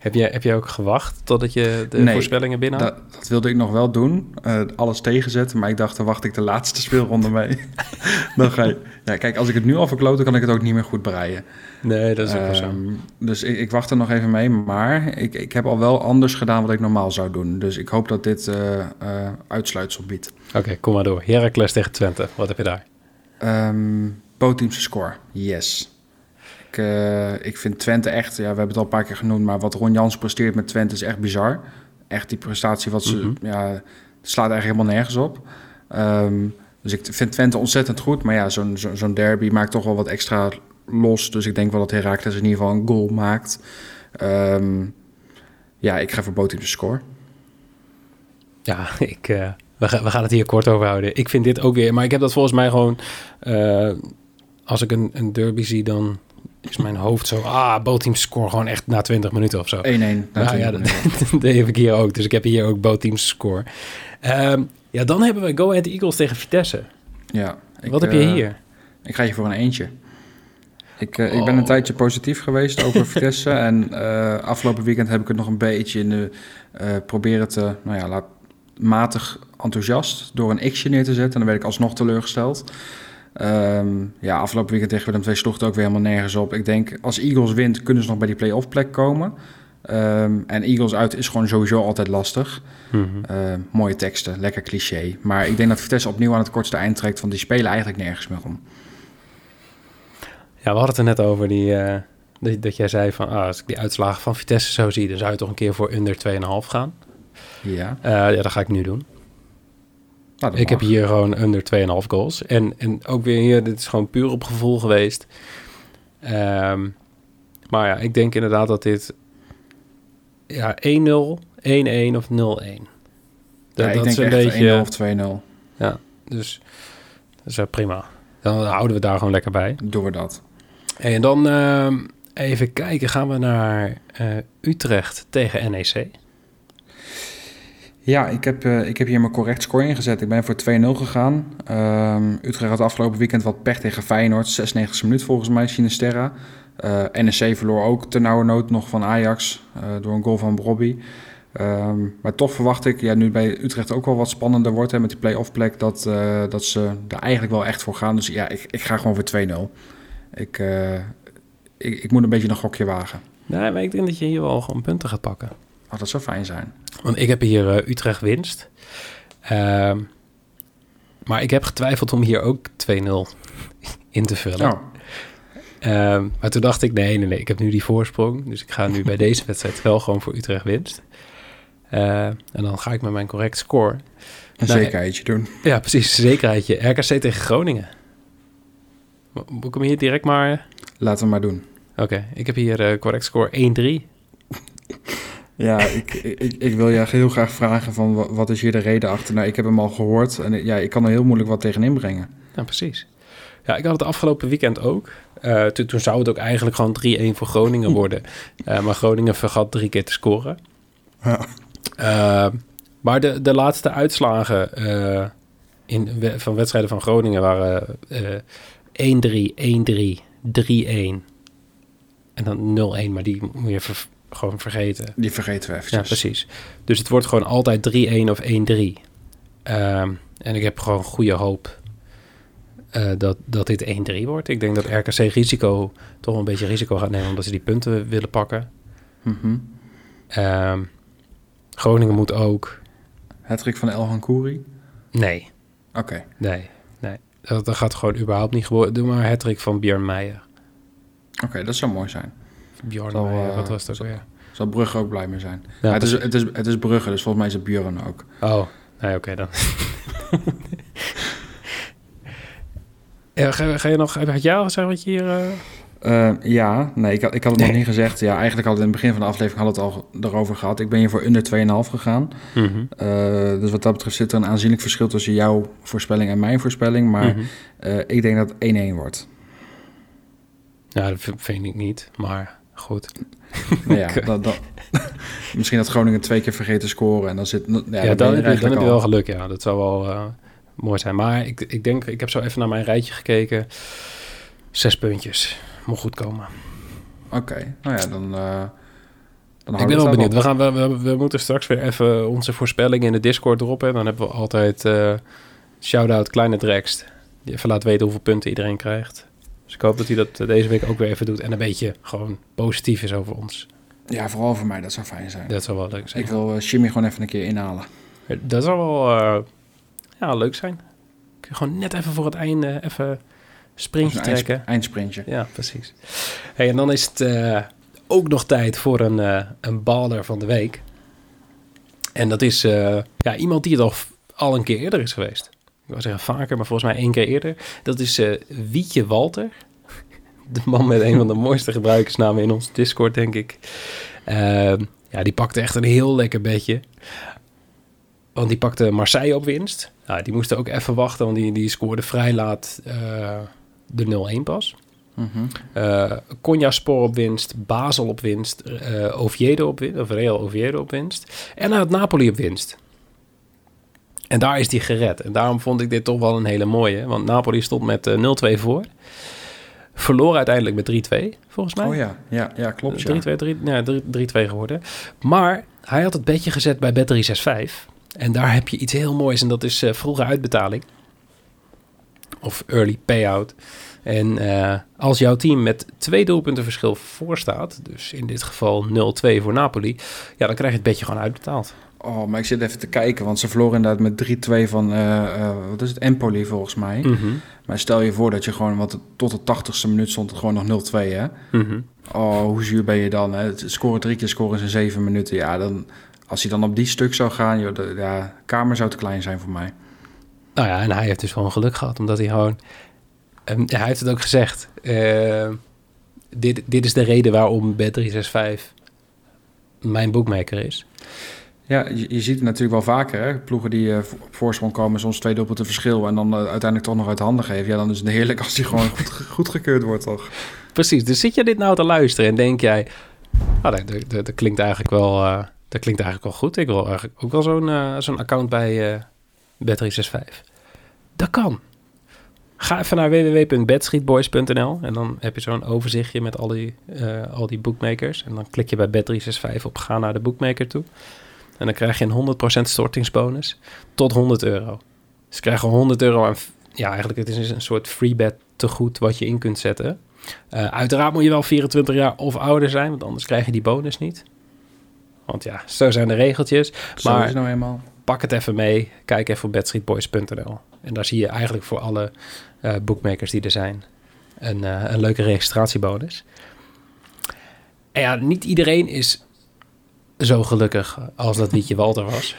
Heb jij, heb jij ook gewacht totdat je de Nee, voorspellingen binnen had? Dat, dat wilde ik nog wel doen. eh, alles tegenzetten. Maar ik dacht, dan wacht ik de laatste speelronde mee. dan ga je... Ja, kijk, als ik het nu al verkloot, dan kan ik het ook niet meer goed breien. Nee, dat is ook wel zo. Ehm, dus ik, ik wacht er nog even mee. Maar ik, ik heb al wel anders gedaan wat ik normaal zou doen. Dus ik hoop dat dit eh, eh, uitsluitsel biedt. Oké, kom maar door. Heracles tegen Twente. Wat heb je daar? Bootteamse score. Yes. Ik, eh, ik vind Twente echt... Ja, we hebben het al een paar keer genoemd... maar wat Ron Jans presteert met Twente is echt bizar. Echt die prestatie wat ze... Mhm. Ja, slaat eigenlijk helemaal nergens op. Ehm, dus ik vind Twente ontzettend goed. Maar ja, zo'n zo, zo'n derby maakt toch wel wat extra los. Dus ik denk wel dat Heracles in ieder geval een goal maakt. Ehm, ja, ik ga voor Bootteamse score. Ja, ik, eh, we, gaan, we gaan het hier kort over houden. Ik vind dit ook weer... Maar ik heb dat volgens mij gewoon... eh, als ik een, een derby zie, dan is mijn hoofd zo... Ah, bootteam score gewoon echt na 20 minuten of zo. 1-1. na Nou 20 ja, dat, dat heb ik hier ook. Dus ik heb hier ook bootteams score. Ehm, ja, dan hebben we Go Ahead Eagles tegen Vitesse. ja, ik, Wat heb je eh, hier? Ik ga je voor een eentje. Ik, eh, ik ben Oh. een tijdje positief geweest over Vitesse. en eh, afgelopen weekend heb ik het nog een beetje in de, proberen te, nou ja, laat, matig enthousiast door een x'je neer te zetten. En dan werd ik alsnog teleurgesteld. Ehm, ja, afgelopen weekend tegen Willem II sloeg het ook weer helemaal nergens op. Ik denk, als Eagles wint, kunnen ze nog bij die play-off plek komen. Ehm, en Eagles uit is gewoon sowieso altijd lastig. Mhm. Eh, mooie teksten, lekker cliché. Maar ik denk dat Vitesse opnieuw aan het kortste eind trekt, want die spelen eigenlijk nergens meer om. Ja, we hadden het er net over die, eh, dat, dat jij zei van... Ah, als ik die uitslagen van Vitesse zo zie... dan zou je toch een keer voor under 2,5 gaan. Ja. Eh, ja, dat ga ik nu doen. Nou, Ik heb hier gewoon under 2,5 goals. En, en ook weer hier, dit is gewoon puur op gevoel geweest. Ehm, maar ja, ik denk inderdaad dat dit ja, 1-0, 1-1 of 0-1. Dat, Ja, ik dat denk is een beetje... 1-0 of 2-0. Dus dat is wel prima. Dan houden we daar gewoon lekker bij. Doen we dat. Hey, en dan ehm, even kijken, gaan we naar eh, Utrecht tegen NEC. Ja, ik heb, eh, ik heb hier mijn correct score ingezet. Ik ben voor 2-0 gegaan. Ehm, Utrecht had afgelopen weekend wat pech tegen Feyenoord. 96e minuut volgens mij, Sinisterra. Eh NEC verloor ook ten nauwe nood nog van Ajax eh, door een goal van Robbie. Ehm, maar toch verwacht ik, ja, nu bij Utrecht ook wel wat spannender wordt hè, met die play-off plek, dat, dat ze er eigenlijk wel echt voor gaan. Dus ja, ik, ik ga gewoon voor 2-0. Ik, ik, ik moet een beetje een gokje wagen. Nee, maar ik denk dat je hier wel gewoon punten gaat pakken. Oh, dat zou fijn zijn. Want ik heb hier eh, Utrecht winst. Ehm, maar ik heb getwijfeld om hier ook 2-0 in te vullen. Oh, Ehm, maar toen dacht ik, nee, nee, nee, ik heb nu die voorsprong. Dus ik ga nu bij deze wedstrijd wel gewoon voor Utrecht winst. Eh, en dan ga ik met mijn correct score. een Nou, zekerheidje doen. Ja, precies, zekerheidje. RKC tegen Groningen. Mo- Moet ik hem hier direct maar... Laten we maar doen. Oké, ik heb hier eh, correct score 1-3. Ja, ik, ik, ik wil je heel graag vragen van wa- wat is hier de reden achter? Nou, ik heb hem al gehoord en ja, ik kan er heel moeilijk wat tegen inbrengen. Nou, precies. Ja, ik had het afgelopen weekend ook. Eh, toen, toen zou het ook eigenlijk gewoon 3-1 voor Groningen worden. Eh, maar Groningen vergat drie keer te scoren. Ja. Eh, maar de, de laatste uitslagen in, van wedstrijden van Groningen waren eh 1-3, 1-3, 3-1 en dan 0-1. Maar die moet je ver- gewoon vergeten. Die vergeten we eventjes. Ja, precies. Dus het wordt gewoon altijd 3-1 of 1-3. Ehm, en ik heb gewoon goede hoop eh, dat, dat dit 1-3 wordt. Ik denk dat RKC risico, toch een beetje risico gaat nemen... omdat ze die punten willen pakken. Mhm. Ehm, Groningen moet ook... Hattrick van Elhan Kouri. Nee, Oké. nee, nee. Dat, dat gaat gewoon überhaupt niet gebeuren. Doe maar hattrick van Björn Meijer. Oké, dat zou mooi zijn. Björn Zal, Meijer, eh, wat was het ook zal- weer? Zal Brugge ook blij mee zijn. Ja, het, is, het, is, het is Brugge, dus volgens mij is het Björn ook. Oh, nee, oké dan. ja, ga, ga je nog... Had jij al gezegd wat je hier... eh, Eh, ja, nee, ik, had- ik had het Nee. nog niet gezegd. Ja, eigenlijk hadden we in het begin van de aflevering we het al erover gehad. Ik ben hier voor onder 2,5 gegaan. mhm, Eh, dus wat dat betreft zit er een aanzienlijk verschil tussen jouw voorspelling en mijn voorspelling. Maar mhm. eh, ik denk dat het 1-1 wordt. Ja, dat vind ik niet, maar goed. Nou ja, Oké. dat, dat, misschien dat Groningen twee keer vergeten te scoren. En dan zit... Ja, Ja, dan heb je, dan eigenlijk heb je al. wel geluk, ja. Dat zou wel eh, mooi zijn. Maar ik, ik denk, ik heb zo even naar mijn rijtje gekeken. Zes puntjes. Moet goed komen. Oké, nou ja, dan... eh dan ik ben we wel benieuwd. We, gaan, we, we, we moeten straks weer even onze voorspellingen in de Discord droppen. Dan hebben we altijd eh shout-out Kleine Drekst. Die even laat weten hoeveel punten iedereen krijgt. Dus ik hoop dat hij dat eh, deze week ook weer even doet. En een beetje gewoon positief is over ons. Ja, vooral voor mij, dat zou fijn zijn. Dat zou wel leuk zijn. Ik wil eh, Jimmy gewoon even een keer inhalen. Dat zou wel eh, ja, leuk zijn. Kun je gewoon net even voor het einde even sprintje trekken. eindsprintje. Ja, precies. Hey, en dan is het eh, ook nog tijd voor een, eh een baller van de week. En dat is eh, ja, iemand die het al, al een keer eerder is geweest. Ik wil zeggen vaker, maar volgens mij één keer eerder. Dat is eh, Wietje Walter. De man met een van de mooiste gebruikersnamen in ons Discord, denk ik. Ehm, ja, die pakte echt een heel lekker bedje. Want die pakte Marseille op winst. Nou, die moesten ook even wachten, want die, die scoorde vrij laat eh, de 0-1 pas. Mhm. Eh Konyaspor op winst, Basel op winst, Oviedo op winst, of Real Oviedo op winst. En hij had Napoli op winst. En daar is hij gered. En daarom vond ik dit toch wel een hele mooie. Want Napoli stond met eh, 0-2 voor. Verloor uiteindelijk met 3-2, volgens mij. Oh ja, ja, ja klopt. Ja. 3-2 3 ja, 3 3-2 geworden. Maar hij had het bedje gezet bij Bet365. En daar heb je iets heel moois. En dat is eh, vroege uitbetaling. Of early payout. En eh, als jouw team met twee doelpunten verschil voor staat... dus in dit geval 0-2 voor Napoli... ja, dan krijg je het bedje gewoon uitbetaald. Oh, maar ik zit even te kijken, want ze verloren inderdaad met 3-2 van, eh, wat is het, Empoli volgens mij. Mhm. Maar stel je voor dat je gewoon, want tot de 80ste minuut stond het gewoon nog 0-2, hè. Mhm. Oh, hoe zuur ben je dan, hè? Het Scoren drie keer scoren is in zeven minuten. Ja, dan, als hij dan op die stuk zou gaan, joh, de, ja, kamer zou te klein zijn voor mij. Nou ja, en hij heeft dus gewoon geluk gehad, omdat hij gewoon... en hij heeft het ook gezegd. eh, dit, dit is de reden waarom Bet365 mijn boekmaker is. Ja, je, je ziet het natuurlijk wel vaker. Hè? Ploegen die eh, op voorsprong komen, soms twee doelpunten verschil... en dan eh, uiteindelijk toch nog uit handen geven. Ja, dan is het heerlijk als die gewoon goed, goedgekeurd wordt, toch? Precies, dus zit je dit nou te luisteren en denk jij... Ah, dat, dat, klinkt eigenlijk wel, eh, dat klinkt eigenlijk wel goed. Ik wil eigenlijk ook wel zo'n account bij eh Bet365. Dat kan. Ga even naar www.bedstreetboys.nl en dan heb je zo'n overzichtje met al die, al die bookmakers. En dan klik je bij Bet365 op ga naar de bookmaker toe. En dan krijg je een 100% stortingsbonus tot 100 euro. Dus je krijgt gewoon 100 euro aan... Ja, eigenlijk het is een soort free bet tegoed wat je in kunt zetten. Eh, uiteraard moet je wel 24 jaar of ouder zijn, want anders krijg je die bonus niet. Want ja, zo zijn de regeltjes. Zo Maar- is nou eenmaal. Pak het even mee. Kijk even op bedstreetboys.nl. En daar zie je eigenlijk voor alle eh, bookmakers die er zijn een, eh, een leuke registratiebonus. En ja, niet iedereen is zo gelukkig als dat Wietje Walter was.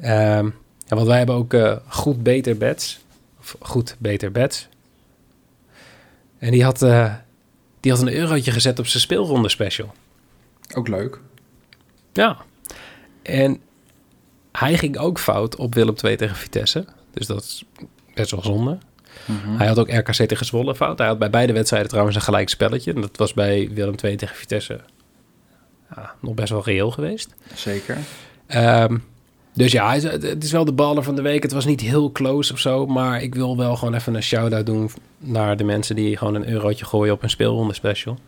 Ehm, ja, want wij hebben ook eh, goed beter bets. Of goed beter bets. En die had, eh, die had een eurotje gezet op zijn speelronde special. Ook leuk. Ja. En hij ging ook fout op Willem II tegen Vitesse. Dus dat is best wel zonde. Mhm. Hij had ook RKC tegen Zwolle fout. Hij had bij beide wedstrijden trouwens een gelijk spelletje. En dat was bij Willem II tegen Vitesse ja, nog best wel reëel geweest. Zeker. Ehm, dus ja, het is wel de baller van de week. Het was niet heel close of zo. Maar ik wil wel gewoon even een shout-out doen naar de mensen die gewoon een eurotje gooien op een speelronde special.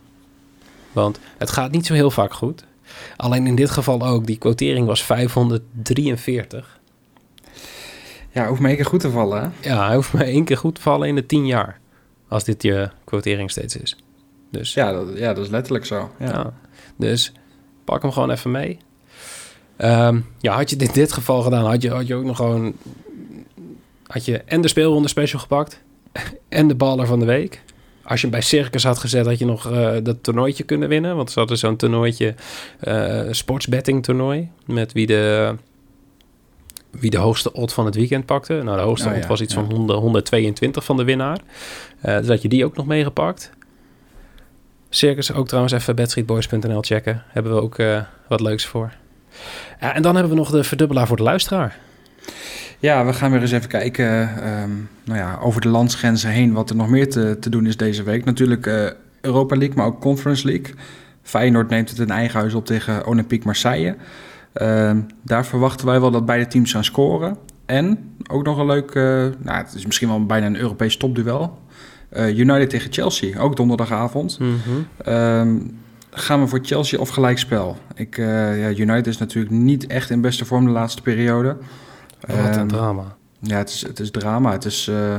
Want het gaat niet zo heel vaak goed. Alleen in dit geval ook. Die quotering was 543. Ja, hoeft me één keer goed te vallen, hè? Ja, hij hoeft maar één keer goed te vallen in de 10 jaar. Als dit je quotering steeds is. Dus Ja, dat, ja, dat is letterlijk zo. Ja. Ja. Dus pak hem gewoon even mee. Ehm, ja, had je dit dit geval gedaan, had je, had je ook nog gewoon... Had je en de speelronde special gepakt en de baller van de week. Als je hem bij Circus had gezet, had je nog eh, dat toernooitje kunnen winnen. Want ze hadden zo'n toernooitje, eh sportsbetting toernooi, met wie de, wie de hoogste odd van het weekend pakte. Nou, de hoogste Oh odd was iets ja. van 100, 122 van de winnaar. Eh, dus had je die ook nog meegepakt. Circus ook trouwens even bedstreetboys.nl checken. Hebben we ook eh, wat leuks voor. En dan hebben we nog de verdubbelaar voor de luisteraar. Ja, we gaan weer eens even kijken ehm, nou ja, over de landsgrenzen heen wat er nog meer te, te doen is deze week. Natuurlijk eh, Europa League, maar ook Conference League. Feyenoord neemt het in eigen huis op tegen Olympique Marseille. Ehm, daar verwachten wij wel dat beide teams gaan scoren. En ook nog een leuk, eh, nou, het is misschien wel bijna een Europees topduel. Eh, United tegen Chelsea, ook donderdagavond. Ehm, gaan we voor Chelsea of gelijkspel? Ik, eh, ja, United is natuurlijk niet echt in beste vorm de laatste periode. Wat een Ehm, drama. ja, het is, het is drama. Het is, eh,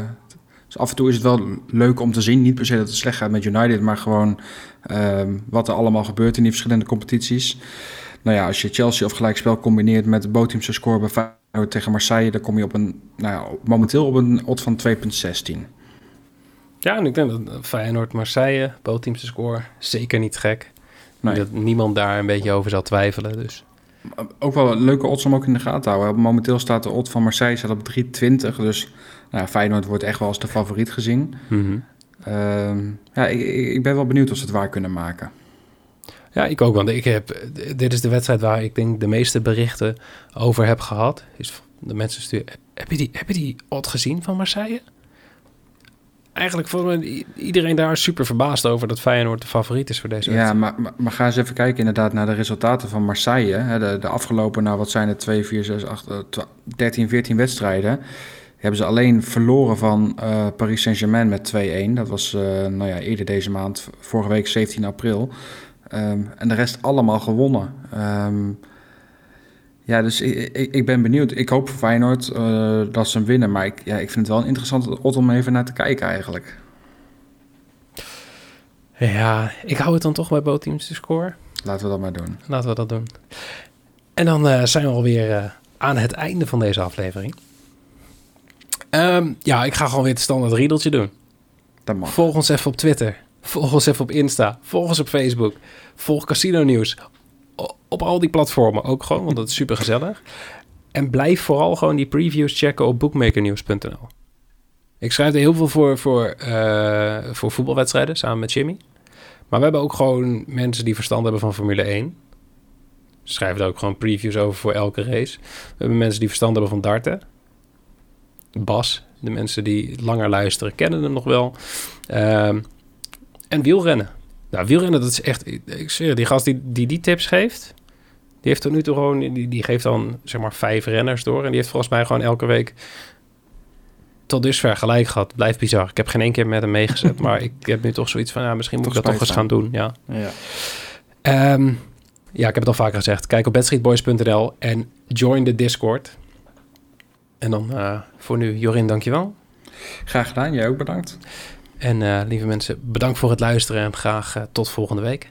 dus af en toe is het wel leuk om te zien. Niet per se dat het slecht gaat met United, maar gewoon ehm, wat er allemaal gebeurt in die verschillende competities. Nou ja, als je Chelsea of gelijkspel combineert met de bootteamse score bij Feyenoord tegen Marseille, dan kom je op een, nou ja, momenteel op een odd van 2,16. Ja, en ik denk dat Feyenoord, Marseille, bootteamse score, zeker niet gek. Nee. Dat niemand daar een beetje over zal twijfelen. Dus Ook wel een leuke odds om ook in de gaten te houden. Momenteel staat de odd van Marseille staat op 3,20. Dus nou, Feyenoord wordt echt wel als de favoriet gezien. mhm. Ehm, ja, ik, ik ik ben wel benieuwd of ze het waar kunnen maken. ja, ik ook. Want ik heb, dit is de wedstrijd waar ik denk de meeste berichten over heb gehad. Is de mensen sturen. Heb je die, heb je die odd gezien van Marseille? Eigenlijk vond i- iedereen daar super verbaasd over dat Feyenoord de favoriet is voor deze Ja, wedstrijd. maar, maar, maar ga eens even kijken inderdaad naar de resultaten van Marseille. Hè. De, de afgelopen, nou wat zijn het, 2, 4, 6, 8, eh, twa- 13, 14 wedstrijden. Hebben ze alleen verloren van eh, Paris Saint-Germain met 2-1. Dat was eh, nou ja, eerder deze maand, vorige week 17 april. Ehm, en de rest allemaal gewonnen. Ehm, ja, dus ik, ik, ik ben benieuwd. Ik hoop voor Feyenoord eh, dat ze hem winnen. Maar ik, ja, ik vind het wel een interessante om even naar te kijken eigenlijk. Ja, ik hou het dan toch bij bootteams de score. Laten we dat maar doen. Laten we dat doen. En dan eh, zijn we alweer eh, aan het einde van deze aflevering. Ehm, ja, ik ga gewoon weer het standaard riedeltje doen. Dat mag. Volg ons even op Twitter. Volg ons even op Insta. Volg ons op Facebook. Volg Casino Nieuws. Op al die platformen ook gewoon, want dat is super gezellig. en blijf vooral gewoon die previews checken op bookmakernews.nl. Ik schrijf er heel veel voor, voor, eh, voor voetbalwedstrijden samen met Jimmy. Maar we hebben ook gewoon mensen die verstand hebben van Formule 1. Ze schrijven er ook gewoon previews over voor elke race. We hebben mensen die verstand hebben van darten. Bas, de mensen die langer luisteren, kennen hem nog wel. Ehm, en wielrennen. Nou, wielrennen, dat is echt... Ik zeg, die gast die die tips geeft... Die heeft tot nu toe gewoon... Die, die geeft dan, zeg maar, vijf renners door. En die heeft volgens mij gewoon elke week... Tot dusver gelijk gehad. Blijft bizar. Ik heb geen één keer met hem meegezet. maar ik heb nu toch zoiets van... Ja, misschien moet Toch ik dat toch eens gaan doen. Ja. Ja. Ehm, ja, ik heb het al vaker gezegd. Kijk op bedstreetboys.nl en join de Discord. En dan eh, voor nu, Jorin, dankjewel. Graag gedaan. Jij ook bedankt. En eh, lieve mensen, bedankt voor het luisteren en graag eh, tot volgende week.